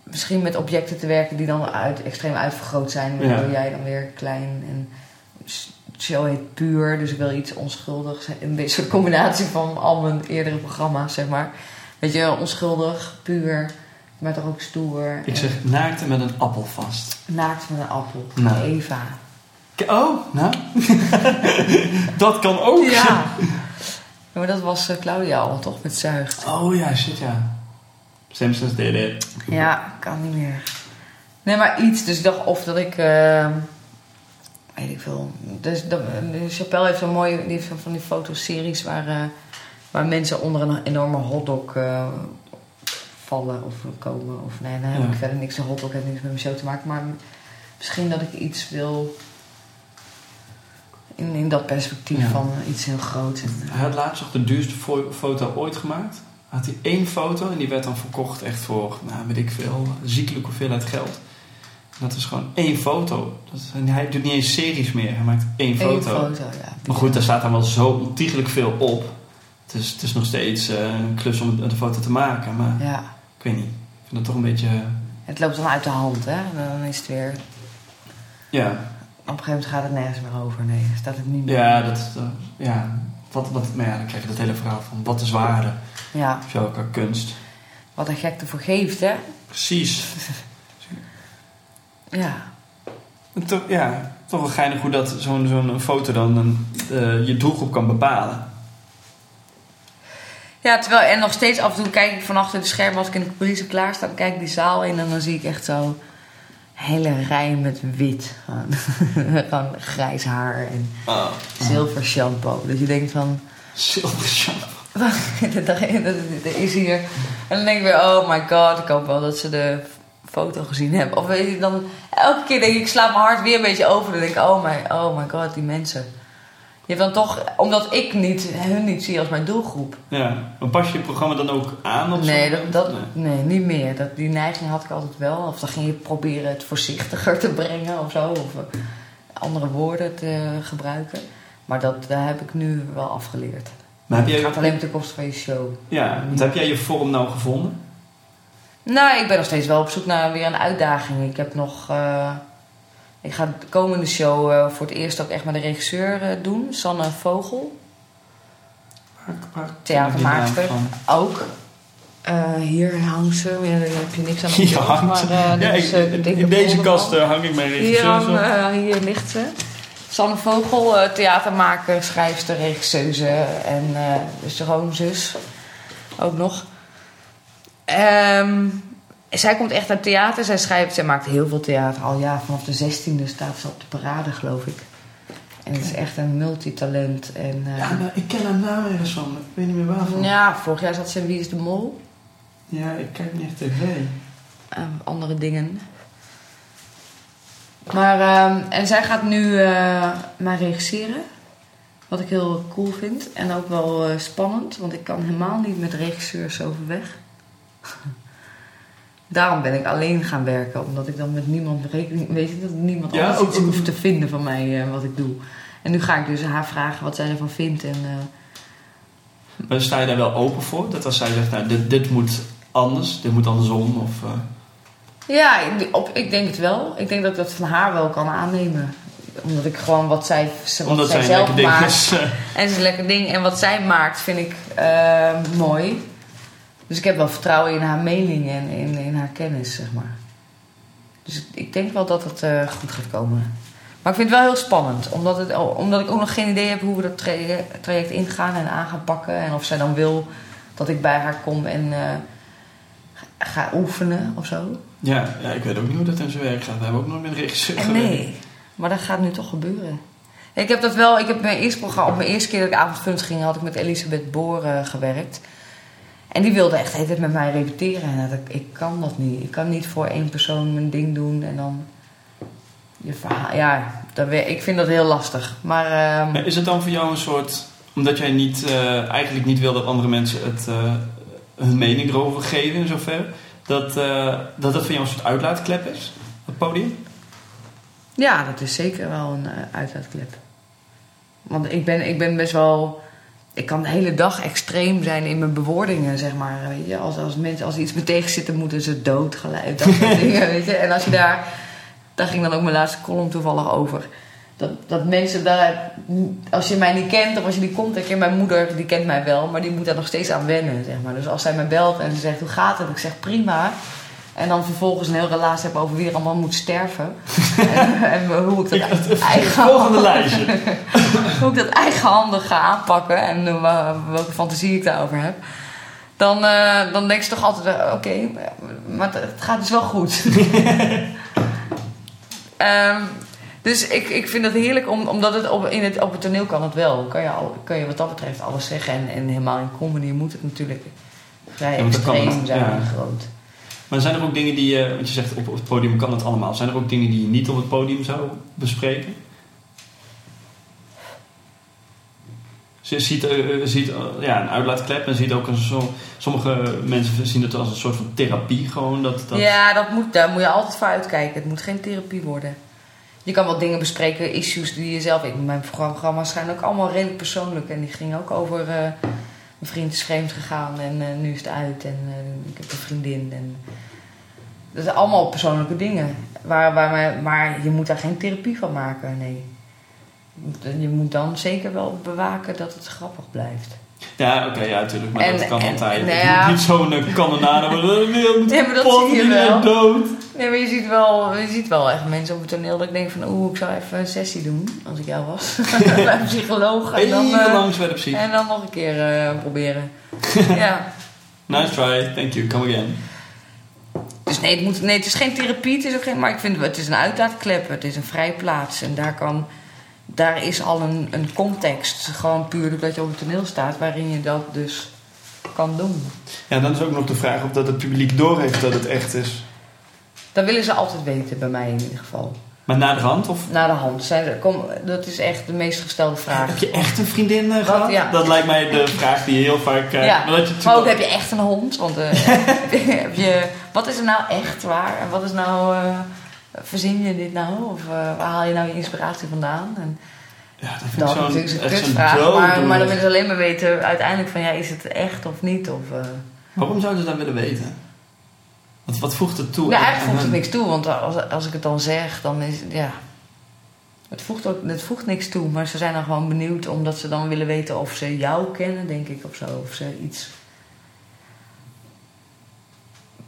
misschien met objecten te werken die dan uit, extreem uitvergroot zijn. Waardoor Ja. jij dan weer klein en show heet puur, dus ik wil iets onschuldigs. Een beetje een combinatie van al mijn eerdere programma's, zeg maar. Weet je, onschuldig, puur, maar toch ook stoer. Ik zeg naakte met een appel vast. Naakt met een appel. Nou. Eva. Oh, nou. dat kan ook. Ja. Ja, Maar dat was eh, Claudia al, toch? Met zuigt. Oh ja, shit ja. Simpsons it. Ja, kan niet meer. Nee, maar iets. Dus ik dacht of dat ik... eh, weet ik veel. Dus Chapelle heeft zo'n mooie... Die heeft van die fotoseries waar, eh, waar mensen onder een enorme hotdog eh, vallen of komen. Of nee, dan heb ik verder niks. Een hotdog heeft niks met mijn show te maken. Maar misschien dat ik iets wil... In, in dat perspectief Ja. van iets heel groots. Hij had laatst nog de duurste fo- foto ooit gemaakt. Had hij één foto en die werd dan verkocht echt voor, nou weet ik veel, een ziekelijke hoeveelheid geld. Dat is gewoon één foto. Dat is- hij doet niet eens series meer, hij maakt één Eén foto. foto, ja. Maar goed, daar staat dan wel zo ontiegelijk veel op. Het is, het is nog steeds eh, een klus om de foto te maken, maar Ja. ik weet niet. Ik vind het toch een beetje, Het loopt dan uit de hand, hè? Dan is het weer... ja, Op een gegeven moment gaat het nergens meer over. Nee, staat het niet meer. ja, dat, eh, ja, wat, wat, maar ja, dan krijg je dat hele verhaal van wat is waarde, Ja, of jouw kunst. wat een gek ervoor geeft, hè? Precies. Ja. Toch, ja, toch wel geinig hoe dat zo'n zo'n foto dan een, eh, je doelgroep kan bepalen. Ja, terwijl en nog steeds af en toe kijk ik van achter de schermen als ik in de politie klaar sta, dan kijk ik die zaal in en dan zie ik echt zo hele rij met wit. Gewoon, grijs haar en Oh. zilver shampoo. Dus je denkt van, Zilver shampoo. er is hier. En dan denk ik weer, oh my god, ik hoop wel dat ze de foto gezien hebben. Of weet je, dan elke keer denk ik, ik sla mijn hart weer een beetje over. Dan denk ik, oh my, oh my god, die mensen. Je hebt dan toch, omdat ik niet, hun niet zie als mijn doelgroep. Ja, maar pas je het programma dan ook aan? Op Nee, dat, nee, niet meer. Dat, die neiging had ik altijd wel. Of dan ging je proberen het voorzichtiger te brengen of zo. Of eh, andere woorden te gebruiken. Maar dat daar heb ik nu wel afgeleerd. Maar heb Het gaat alleen met de kosten van je show. ja, want heb jij je vorm nou gevonden? Nou, ik ben nog steeds wel op zoek naar weer een uitdaging. Ik heb nog... eh, ik ga de komende show eh, voor het eerst ook echt met de regisseur eh, doen. Sanne Vogel. Theatermaakster. Ook. Eh, hier hangt ze. Ja, daar heb je niks aan Hier doen. Maar, Ja, is, in, deze kast eh, hang ik mijn Hier, op. eh, hier ligt ze. Sanne Vogel, eh, theatermaker, schrijfster, regisseuse en eh dus de schoonzus ook nog. Ehm, zij komt echt uit theater. Zij schrijft, zij maakt heel veel theater. Al ja, vanaf de 16e staat ze op de parade, geloof ik. En het is echt een multitalent. En, eh, Ja, maar ik ken haar naam ergens van. maar Ik weet niet meer waarvan. ja, vorig jaar zat ze in Wie is de Mol. Ja, ik kijk niet echt tv. en andere dingen. Maar, ehm, en zij gaat nu eh mij regisseren. Wat ik heel cool vind. En ook wel eh, spannend, want ik kan helemaal niet met regisseurs overweg. Daarom ben ik alleen gaan werken, omdat ik dan met niemand rekening... Weet je, dat niemand Ja, anders iets hoeft te vinden van mij, eh, wat ik doe. En nu ga ik dus haar vragen wat zij ervan vindt. En, eh, Maar sta je daar wel open voor? Dat als zij zegt, nou, dit, dit moet anders, dit moet andersom? Of, eh, Ja, ik- op, ik denk het wel. Ik denk dat ik dat van haar wel kan aannemen. Omdat ik gewoon wat zij, wat omdat zij zelf lekker ding maakt. is. En het is een lekker ding. En wat zij maakt vind ik mooi. Dus ik heb wel vertrouwen in haar mening en in, in haar kennis, zeg maar. Dus ik- denk wel dat het eh, goed gaat komen. Maar ik vind het wel heel spannend. Omdat, het, omdat ik ook nog geen idee heb hoe we dat traje- traject ingaan en aan gaan pakken. En of zij dan wil dat ik bij haar kom en eh, ga- oefenen of zo. ja, ja, ik weet ook niet hoe dat in zijn werk gaat. We hebben ook nog met een regisseur En gewerkt. nee, maar dat gaat nu toch gebeuren. Ik heb dat wel, ik heb mijn eerste programma, op mijn eerste keer dat ik avondfilms ging, had ik met Elisabeth Boor eh, gewerkt. En die wilde echt de tijd met mij repeteren. En dat, ik, ik kan dat niet. Ik kan niet voor één persoon mijn ding doen en dan je verhaal. Ja, dat, ik vind dat heel lastig. Maar ehm, Is het dan voor jou een soort... Omdat jij niet, eh, eigenlijk niet wil dat andere mensen het, eh, hun mening erover geven in zover... Dat, eh, dat het voor jou een soort uitlaatklep is? Het podium? ja, dat is zeker wel een uitlaatklep. Want ik ben, ik ben best wel. Ik kan de hele dag extreem zijn in mijn bewoordingen, zeg maar. Weet je? Als, als, mensen, als iets me tegen zit, dan moeten ze dood gelijk. Dat soort dingen, weet je. En als je daar... Daar ging dan ook mijn laatste column toevallig over. Dat, dat mensen daar... Als je mij niet kent, of als je niet komt... Ik ken mijn moeder, die kent mij wel. Maar die moet daar nog steeds aan wennen, zeg maar. Dus als zij mij belt en ze zegt, hoe gaat het? Ik zeg, prima. En dan vervolgens een heel relaas hebben over wie er allemaal moet sterven. en, en hoe ik dat eigen Volgende lijstje. hoe ik dat eigenhandig ga aanpakken en eh, welke fantasie ik daarover heb. Dan, eh, dan denk je toch altijd, eh, oké, maar het, het gaat dus wel goed. Ehm, dus ik, ik vind het heerlijk, om, omdat het op, in het, op het toneel kan het wel. Kan je, al, kan je wat dat betreft alles zeggen. En, en helemaal in comedy moet het natuurlijk vrij Ja, want dat kan extreem zijn ja. en groot. Maar zijn er ook dingen die je... Want je zegt op, het podium kan het allemaal. Zijn er ook dingen die je niet op het podium zou bespreken? Ze ziet, eh, ziet eh, ja, een uitlaatklep en ziet ook een zo, sommige mensen zien het als een soort van therapie gewoon. Dat, dat, Ja, dat moet, daar moet je altijd voor uitkijken. Het moet geen therapie worden. Je kan wel dingen bespreken, issues die je zelf... Ik, mijn programma's zijn ook allemaal redelijk persoonlijk. En die gingen ook over... eh mijn vriend is vreemd gegaan en nu is het uit. En ik heb een vriendin. En, dat zijn allemaal persoonlijke dingen. Waar, waar, maar, maar je moet daar geen therapie van maken, nee. Je moet dan zeker wel bewaken dat het grappig blijft. Ja, oké, ja, natuurlijk. Maar En- dat kan en- altijd. nou ja. niet zo'n uh, kanonade. De wereld moet Nee, maar dat zie je wel. dood. Nee, maar je ziet wel, je ziet wel echt mensen op het toneel dat ik denk van... Oeh, ik zou even een sessie doen, als ik jou was. Bij een psycholoog. En dan, Even eh, langs bij de psych. en dan nog een keer eh, proberen. ja. Nice try, thank you, come again. Nee het, moet, nee, het is geen therapie, het is ook geen... Maar ik vind, het is een uitlaatklep, het is een vrijplaats. En daar kan... Daar is al een, een context, gewoon puur doordat je op het toneel staat... waarin je dat dus kan doen. Ja, dan is ook nog de vraag of dat het publiek doorheeft dat het echt is. Dat willen ze altijd weten, bij mij in ieder geval. Maar na de hand? Of Na de hand. Zijn kom, dat is echt de meest gestelde vraag. heb je echt een vriendin eh, gehad? ja. Dat lijkt mij de vraag die je heel vaak krijgt. Ja, Maar dat je maar ook heb je echt een hond? Want eh, heb je, wat is er nou echt waar? En wat is nou, eh, verzin je dit nou? Of eh, waar haal je nou je inspiratie vandaan? En ja, dat vind dat ik is een kutvraag. dooddoener. Maar, maar dan willen ze alleen maar weten uiteindelijk van ja, is het echt of niet? Of, eh, Waarom zouden ze dat willen weten? Wat, wat voegt het toe? nou, eigenlijk voegt het niks toe, want als, als ik het dan zeg, dan is het ja. Het voegt, ook, het voegt niks toe, maar ze zijn dan gewoon benieuwd omdat ze dan willen weten of ze jou kennen, denk ik, of zo. Of ze iets.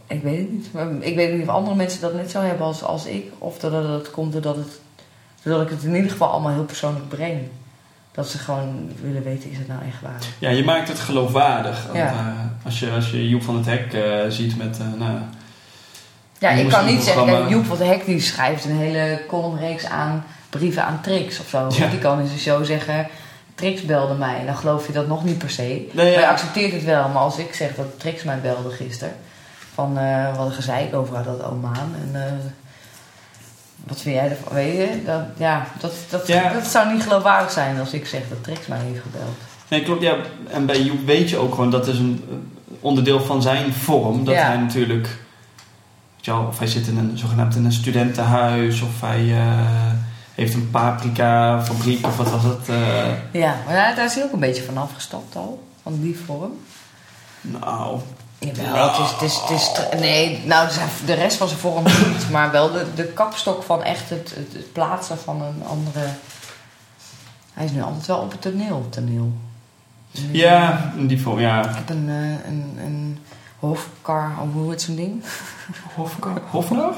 Ik weet het niet. Maar ik weet niet of andere mensen dat net zo hebben als, als ik. Of dat het komt doordat, het, doordat ik het in ieder geval allemaal heel persoonlijk breng. Dat ze gewoon willen weten, is het nou echt waar? Ja, je maakt het geloofwaardig. Ja. eh, als, je, als je Joep van het Hek eh, ziet met... eh, nou, Ja, ik kan niet zeggen, Joep van de Hek die schrijft een hele columnreeks aan brieven aan Trix of zo. Ja. Die kan in zijn show zeggen, Trix belde mij. En dan geloof je dat nog niet per se. Nee, Maar je ja. accepteert het wel. Maar als ik zeg dat Trix mij belde gisteren. Van, eh wat een gezeik over dat omaan. En eh, wat vind jij ervan? Weet je, dat, ja, dat, dat, Ja. dat zou niet geloofwaardig zijn als ik zeg dat Trix mij heeft gebeld. Nee, klopt. Ja. En bij Joep weet je ook gewoon dat is een onderdeel van zijn vorm. Dat Ja. hij natuurlijk... of hij zit in een, zogenaamd in een studentenhuis. Of hij eh, heeft een paprika fabriek. Of wat was het? eh, Ja, maar daar, is hij ook een beetje van afgestapt al. Van die vorm. nou... Jawel, het is, het is, het is, tr- nee, nou, de rest van zijn vorm niet, maar wel de, de kapstok van echt het, het, het plaatsen van een andere. Hij is nu altijd wel op het toneel. toneel. Ja, in die vorm, ja. Ik heb een, eh, een, of hoe heet zo'n ding? Hofkar? Hofnar?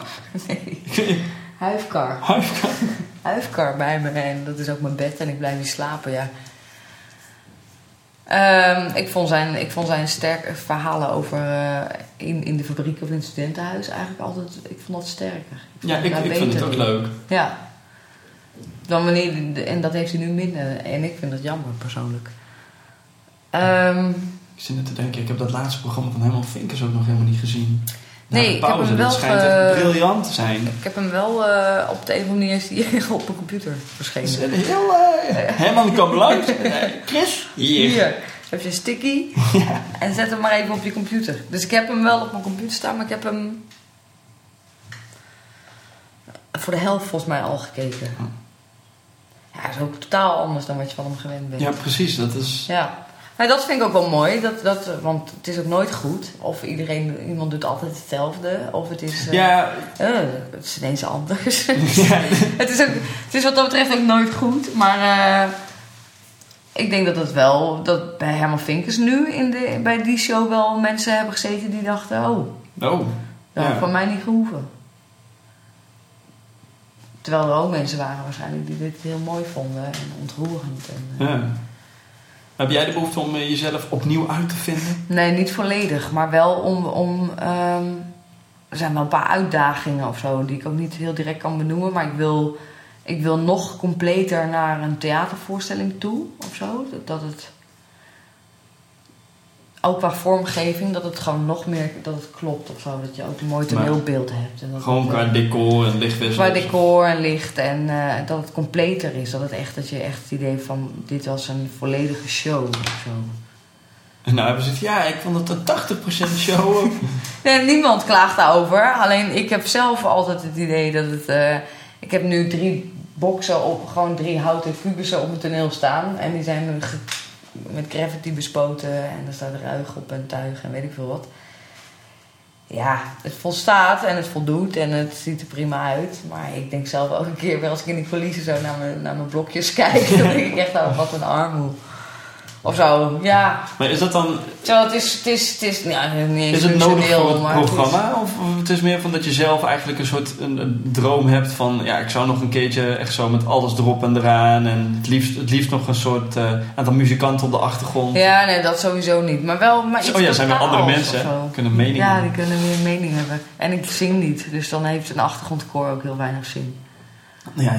Nee, huifkar. Huifkar? Huifkar bij me en dat is ook mijn bed en ik blijf hier slapen, ja. Ehm, ik, vond zijn, ik vond zijn sterke verhalen over eh, in, in de fabriek of in het studentenhuis eigenlijk altijd, ik vond dat sterker. Ja, vond ik, ik vind het ook leuk. Ja. Dan wanneer, en dat heeft hij nu minder. En ik vind dat jammer, persoonlijk. Ehm, Ik zit net te denken, ik heb dat laatste programma van Herman Vinkers ook nog helemaal niet gezien. Nee, Na de ik heb hem wel dat schijnt echt briljant te zijn. ik heb hem wel eh, op de een of andere manier is die op mijn computer verschenen. Is heel... eh, Herman kwam langs. Eh, Chris? Hier. Hier heb je een sticky en zet hem maar even op je computer. Dus ik heb hem wel op mijn computer staan, maar ik heb hem voor de helft volgens mij al gekeken. Ja, dat is ook totaal anders dan wat je van hem gewend bent. Ja, precies. Dat is... Ja. Nou, dat vind ik ook wel mooi, dat, dat, want het is ook nooit goed. Of iedereen, iemand doet altijd hetzelfde, of het is, eh, Ja, eh, het is ineens anders. ja, het, is ook, het is wat dat betreft ook nooit goed, maar eh, ik denk dat het wel, dat bij Herman Vinkers nu in de, bij die show wel mensen hebben gezeten die dachten, oh, oh. dat had Ja. van mij niet gehoeven. Terwijl er ook mensen waren waarschijnlijk die dit heel mooi vonden en ontroerend. En, Ja. Heb jij de behoefte om eh, jezelf opnieuw uit te vinden? Nee, niet volledig, maar wel om. om ehm, er zijn wel een paar uitdagingen of zo die ik ook niet heel direct kan benoemen, maar ik wil, ik wil nog completer naar een theatervoorstelling toe of zo. Dat, dat het. Ook qua vormgeving, dat het gewoon nog meer dat het klopt of zo. Dat je ook een mooi toneelbeeld hebt. En dat Gewoon het, qua eh, decor en lichtwissel. Qua decor en licht en eh, dat het completer is. Dat het echt, dat je echt het idee van dit was een volledige show of zo. En nou hebben ze het, ja, ik vond het een 80% show. Nee, niemand klaagt daarover. Alleen ik heb zelf altijd het idee dat het. eh, ik heb nu drie boksen op, gewoon drie houten kubussen op het toneel staan. En die zijn met gravity bespoten. En er staat ruig op en tuig en weet ik veel wat. Ja, het volstaat en het voldoet en het ziet er prima uit. Maar ik denk zelf elke keer weer als ik in die coulissen zo naar mijn, naar mijn blokjes kijk. dan denk ik echt, oh, wat een armoe. Of zo, ja. maar is dat dan, Zo, het is, het is, het is, ja, niet is het nodig voor het maar het is- programma? Of het is meer van dat je zelf eigenlijk een soort een, een droom hebt van, ja, ik zou nog een keertje echt zo met alles erop en eraan. En het liefst, het liefst nog een soort eh, aantal muzikanten op de achtergrond. Ja, nee, dat sowieso niet. Maar wel maar iets oh ja, zijn weer andere mensen, kunnen meningen Ja, hebben. die kunnen een mening hebben. En ik zing niet, dus dan heeft een achtergrondkoor ook heel weinig zin. Ja,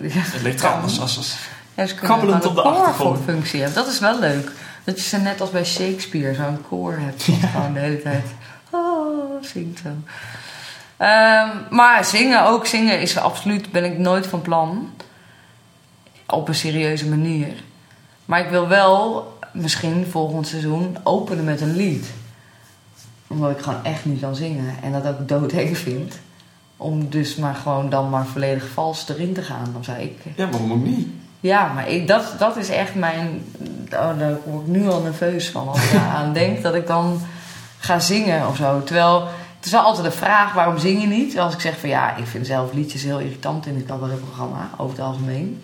ja. het ligt trouwens als, als Ja, kunnen Kabbelend op de achtergrond. hebben. Dat is wel leuk. Dat je ze net als bij Shakespeare zo'n koor hebt. Dat gewoon de hele tijd oh, zingt zo. Ehm, maar zingen, ook zingen is absoluut, ben ik nooit van plan. Op een serieuze manier. Maar ik wil wel misschien volgend seizoen openen met een lied. Omdat ik gewoon echt niet kan zingen. En dat ook doodeng vind. Om dus maar gewoon dan maar volledig vals erin te gaan. Of zo. Ik, ja, waarom ook niet? Ja, maar ik, dat, dat is echt mijn. Oh, daar word ik nu al nerveus van als ik aan denk dat ik dan ga zingen of zo. Terwijl het is wel altijd de vraag: waarom zing je niet? Als ik zeg van ja, ik vind zelf liedjes heel irritant in het cabaretprogramma, over het algemeen.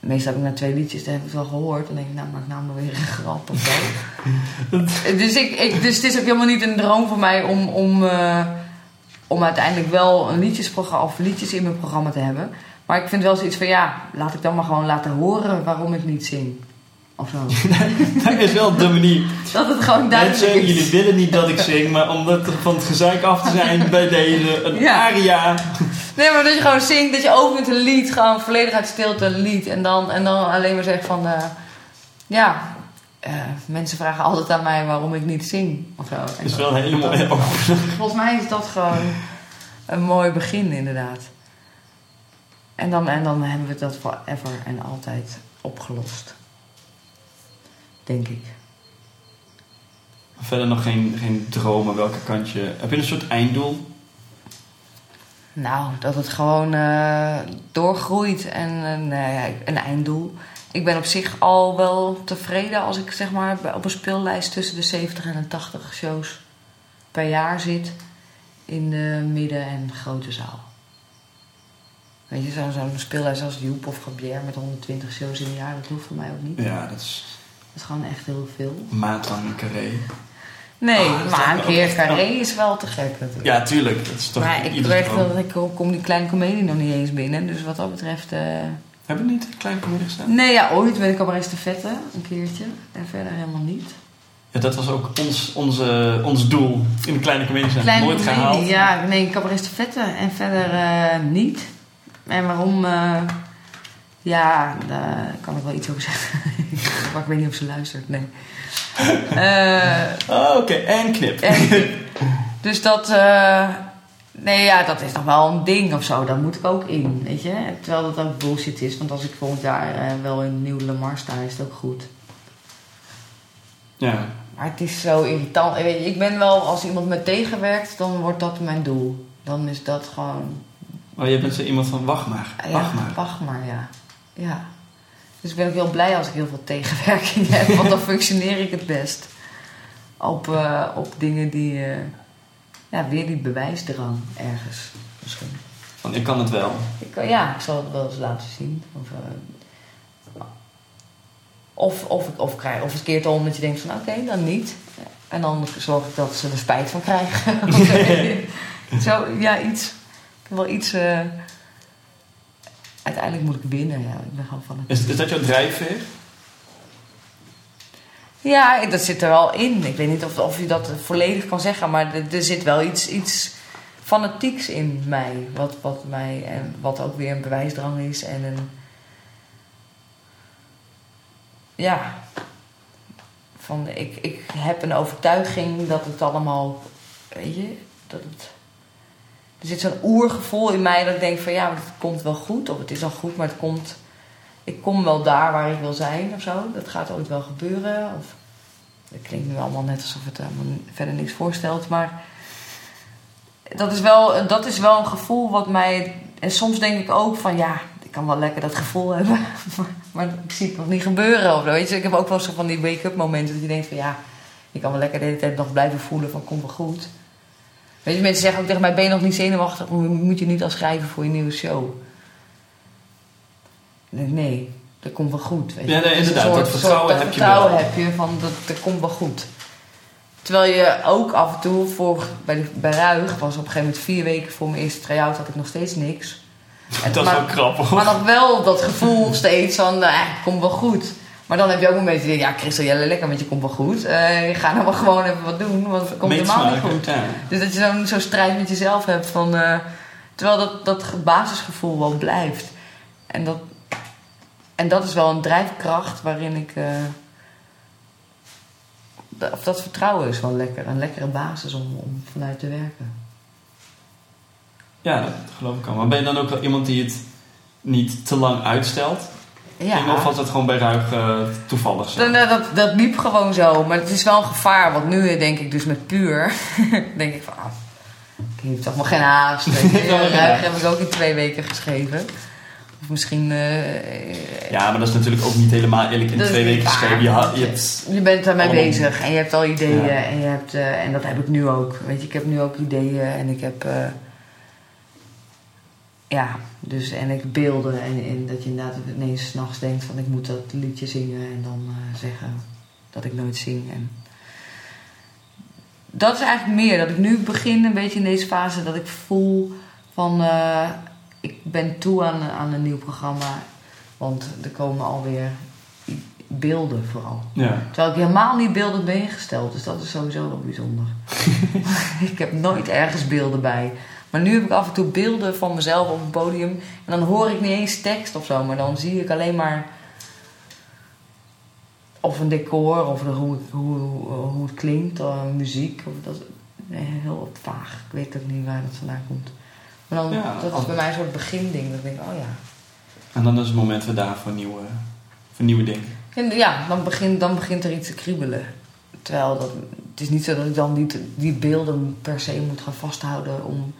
Meestal heb ik na twee liedjes, dan heb ik het wel gehoord. Dan denk ik, nou, maak nou maar weer een grap of zo. dus, ik, ik, dus het is ook helemaal niet een droom voor mij om, om, eh, om uiteindelijk wel een liedjesprogramma of liedjes in mijn programma te hebben. Maar ik vind wel zoiets van ja, laat ik dan maar gewoon laten horen waarom ik niet zing. Of zo. Dat is wel de manier. Dat het gewoon duidelijk Mensen, is. jullie willen niet dat ik zing, maar om dat van het gezeik af te zijn bij deze, een Ja. aria. Nee, maar dat je gewoon zingt, dat je opent een lied, gewoon volledig uit stilte een lied. En dan, en dan alleen maar zegt van, eh, ja, eh, mensen vragen altijd aan mij waarom ik niet zing. Of zo. En Dat is wel een hele mooie Volgens mij is dat gewoon een mooi begin, inderdaad. En dan, en dan hebben we dat forever en altijd opgelost. Denk ik. Verder nog geen, geen dromen, welke kant je... Heb je een soort einddoel? Nou, dat het gewoon eh, doorgroeit en een, eh, een einddoel. Ik ben op zich al wel tevreden als ik zeg maar op een speellijst tussen de 70 en de 80 shows per jaar zit in de midden- en grote zaal. Weet je, zo'n zo'n speellijst als Joep of Gabier met 120 shows in een jaar, dat hoeft voor mij ook niet. Ja, dat is Dat is gewoon echt heel veel. maatlang een carré. Nee, Ah, maar een keer carré is wel te gek natuurlijk. Ja, tuurlijk. Dat is toch maar ik wel dat ik kom- die kleine comedie nog niet eens binnen. Dus wat dat betreft... eh, Hebben we niet een klein comedie gestaan? Nee, ja, ooit met de cabaret vette een keertje. En verder helemaal niet. Ja, dat was ook ons, onze, ons doel in de kleine comedie zijn. Kleine Nooit comedie, gehaald. Ja, nee, cabaret vette en verder eh, niet. En waarom... eh, Ja, daar kan ik wel iets over zeggen. maar ik weet niet of ze luistert, nee. Eh, Oh, oké. En knip. en, dus dat... eh, nee, ja, dat is nog wel een ding of zo. Daar moet ik ook in, weet je. Terwijl dat ook bullshit is. Want als ik volgend jaar wel in Nieuw Le Mans sta, is het ook goed. Ja. Maar het is zo irritant. Ik ben wel, als iemand me tegenwerkt, dan wordt dat mijn doel. Dan is dat gewoon Oh, je bent zo iemand van wacht maar. Ja, Wacht maar. Wacht maar, ja. ja. Dus ik ben ook heel blij als ik heel veel tegenwerking heb, want dan functioneer ik het best. Op, eh, op dingen die, eh, ja, weer die bewijsdrang ergens misschien. Van ik kan het wel. Ik, kan- ja, ik zal het wel eens laten zien. Of, eh, of, of, of, krijg, of het keert om dat je denkt van oké, dan niet. En dan zorg ik dat ze er spijt van krijgen. Zo, ja, iets. Wel iets... eh, uiteindelijk moet ik winnen, ja. Ik ben gewoon van het... Is, is dat jouw drijfveer? Ja, dat zit er wel in. Ik weet niet of, of je dat volledig kan zeggen, maar er, er zit wel iets, iets fanatieks in mij. Wat, wat mij, en wat ook weer een bewijsdrang is en een. Ja. Van, ik, ik heb een overtuiging dat het allemaal. Weet je, dat het. Er zit zo'n oergevoel in mij dat ik denk van ja, het komt wel goed. Of het is al goed, maar het komt ik kom wel daar waar ik wil zijn of zo. Dat gaat ooit wel gebeuren. Of, het klinkt nu allemaal net alsof het helemaal verder niks voorstelt. Maar dat is, wel, dat is wel een gevoel wat mij... En soms denk ik ook van ja, ik kan wel lekker dat gevoel hebben. Maar, ik zie het nog niet gebeuren. Of, weet je? Ik heb ook wel zo van die wake-up momenten. Dat je denkt van ja, ik kan wel lekker de hele tijd nog blijven voelen van komt wel goed. Weet je, mensen zeggen ook tegen mij, ben je nog niet zenuwachtig? Moet je niet al schrijven voor je nieuwe show? Nee, nee, dat komt wel goed. Weet je. Ja, nee, inderdaad, dat vertrouwen dat heb je vertrouwen wel. heb je van dat, dat komt wel goed. Terwijl je ook af en toe, voor, bij, de, bij Ruig, was op een gegeven moment vier weken voor mijn eerste try-out, had ik nog steeds niks. Dat is wel grappig. maar nog wel dat gevoel steeds van, het komt wel goed. Maar dan heb je ook momenten die denken, ja Christel, jij lekker met je komt wel goed. Eh, ga nou maar gewoon even wat doen, want het komt helemaal niet goed. Ja. Dus dat je zo'n zo'n strijd met jezelf hebt van... eh, terwijl dat, dat basisgevoel wel blijft. En dat, en dat is wel een drijfkracht waarin ik... eh, of dat vertrouwen is wel lekker. Een lekkere basis om, om vanuit te werken. ja, dat geloof ik al. Maar ben je dan ook wel iemand die het niet te lang uitstelt? Ja, Of was het gewoon bij Ruig eh, toevallig zo? Dan, eh, dat, dat liep gewoon zo. Maar het is wel een gevaar. Want nu eh, denk ik dus met puur... denk ik van... ah, ik heb toch maar geen haast. Ruig heb ik ook in twee weken geschreven. Of misschien... Ja, maar dat is natuurlijk ook niet helemaal eerlijk in Dat twee weken geschreven. Je, je hebt... Je bent daarmee bezig en je hebt al ideeën Ja. en, je hebt, en dat heb ik nu ook. Weet je, ik heb nu ook ideeën en ik heb. Ja, dus en ik beelden en, en dat je inderdaad ineens s'nachts denkt van ik moet dat liedje zingen en dan eh, zeggen dat ik nooit zing. En dat is eigenlijk meer dat ik nu begin een beetje in deze fase dat ik voel van eh, ik ben toe aan, aan een nieuw programma, want er komen alweer beelden vooral. Ja. Terwijl ik helemaal niet beeldend ben ingesteld. Dus dat is sowieso wel bijzonder. ik heb nooit ergens beelden bij. Maar nu heb ik af en toe beelden van mezelf op een podium. En dan hoor ik niet eens tekst of zo. Maar dan zie ik alleen maar... Of een decor, of de- hoe, hoe, hoe het klinkt, of muziek. Of dat, heel vaag. Ik weet ook niet waar dat vandaan komt. Maar dan, Ja, dat is bij mij een soort beginding. Dat ik denk, oh ja. En dan is het moment weer daar voor nieuwe, voor nieuwe dingen. En ja, dan begint, dan begint er iets te kriebelen. Terwijl dat, het is niet zo dat ik dan niet die beelden per se moet gaan vasthouden om,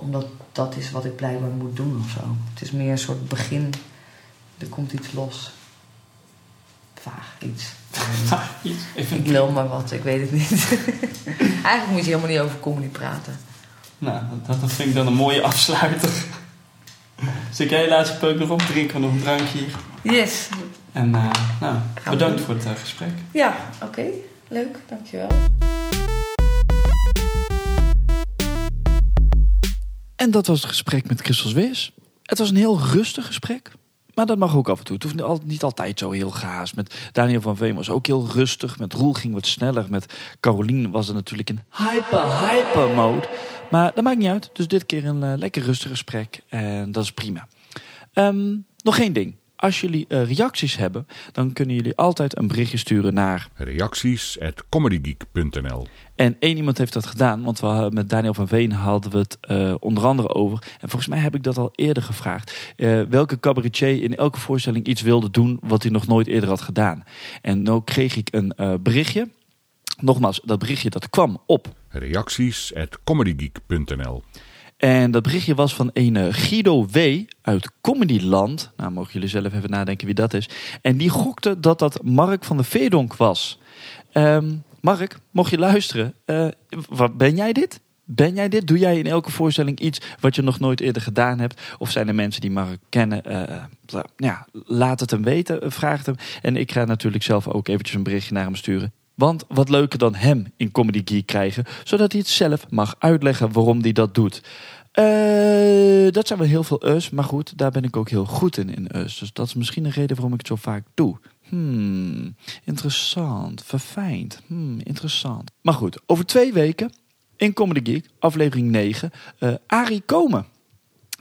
omdat dat is wat ik blijkbaar moet doen of zo. Het is meer een soort begin. Er komt iets los. Vaag iets. Ha, iets. Ik lul maar wat, ik weet het niet. Eigenlijk moet je helemaal niet over comedy praten. nou, dat, dat vind ik dan een mooie afsluiter. Zit jij je laatste peuk nog op? Drinken we nog een drankje hier. Yes. En eh, nou, bedankt voor het eh, gesprek. Ja, oké. Leuk, dankjewel. En dat was het gesprek met Christel Wees. Het was een heel rustig gesprek. Maar dat mag ook af en toe. Het hoeft niet al- niet altijd zo heel gaas. Met Daniel van Veen was ook heel rustig. Met Roel ging wat sneller. Met Carolien was er natuurlijk in hyper, hyper mode. Maar dat maakt niet uit. Dus dit keer een eh, lekker rustig gesprek. En dat is prima. Ehm, nog één ding. Als jullie eh, reacties hebben, dan kunnen jullie altijd een berichtje sturen naar. Reacties at comedygeek.nl En één iemand heeft dat gedaan, want we hadden, met Daniel van Veen hadden we het eh, onder andere over. En volgens mij heb ik dat al eerder gevraagd. eh, welke cabaretier in elke voorstelling iets wilde doen wat hij nog nooit eerder had gedaan. En nu kreeg ik een berichtje. Nogmaals, dat berichtje dat kwam op Reacties at comedygeek.nl En dat berichtje was van een eh, Guido W. uit Comedyland. Nou, mogen jullie zelf even nadenken wie dat is. En die gokte dat dat Mark van de Veerdonk was. Ehm, Mark, mocht je luisteren, eh, wat, ben jij dit? Ben jij dit? Doe jij in elke voorstelling iets wat je nog nooit eerder gedaan hebt? Of zijn er mensen die Mark kennen? Eh, la- ja, laat het hem weten, eh, vraag het hem. En ik ga natuurlijk zelf ook eventjes een berichtje naar hem sturen. Want wat leuker dan hem in Comedy Geek krijgen, zodat hij het zelf mag uitleggen waarom hij dat doet. Eh, dat zijn wel heel veel us, maar goed, daar ben ik ook heel goed in, in us. Dus dat is misschien een reden waarom ik het zo vaak doe. Hmm, interessant, verfijnd, hmm, interessant. Maar goed, over twee weken in Comedy Geek, aflevering 9, eh Arie Komen.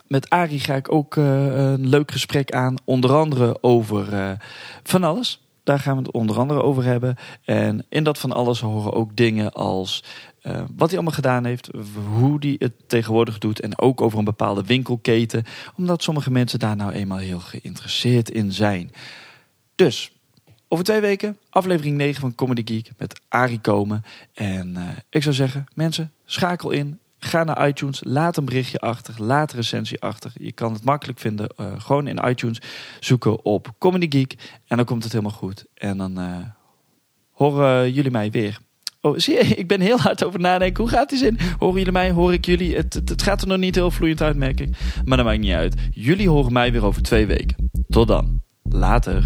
Met Arie ga ik ook eh, een leuk gesprek aan, onder andere over van alles. Daar gaan we het onder andere over hebben. En in dat van alles horen ook dingen als eh, wat hij allemaal gedaan heeft, hoe hij het tegenwoordig doet en ook over een bepaalde winkelketen, omdat sommige mensen daar nou eenmaal heel geïnteresseerd in zijn. Dus over twee weken, aflevering 9 van Comedy Geek met Arie Komen. En eh, ik zou zeggen, mensen, schakel in. Ga naar iTunes, laat een berichtje achter, laat een recensie achter. Je kan het makkelijk vinden, eh, gewoon in iTunes zoeken op Comedy Geek. En dan komt het helemaal goed. En dan eh, horen jullie mij weer. Oh, zie je, ik ben heel hard over nadenken. Hoe gaat die zin? Horen jullie mij? Hoor ik jullie? Het, het, het gaat er nog niet heel vloeiend uit, merk ik. Maar dat maakt niet uit. Jullie horen mij weer over twee weken. Tot dan. Later.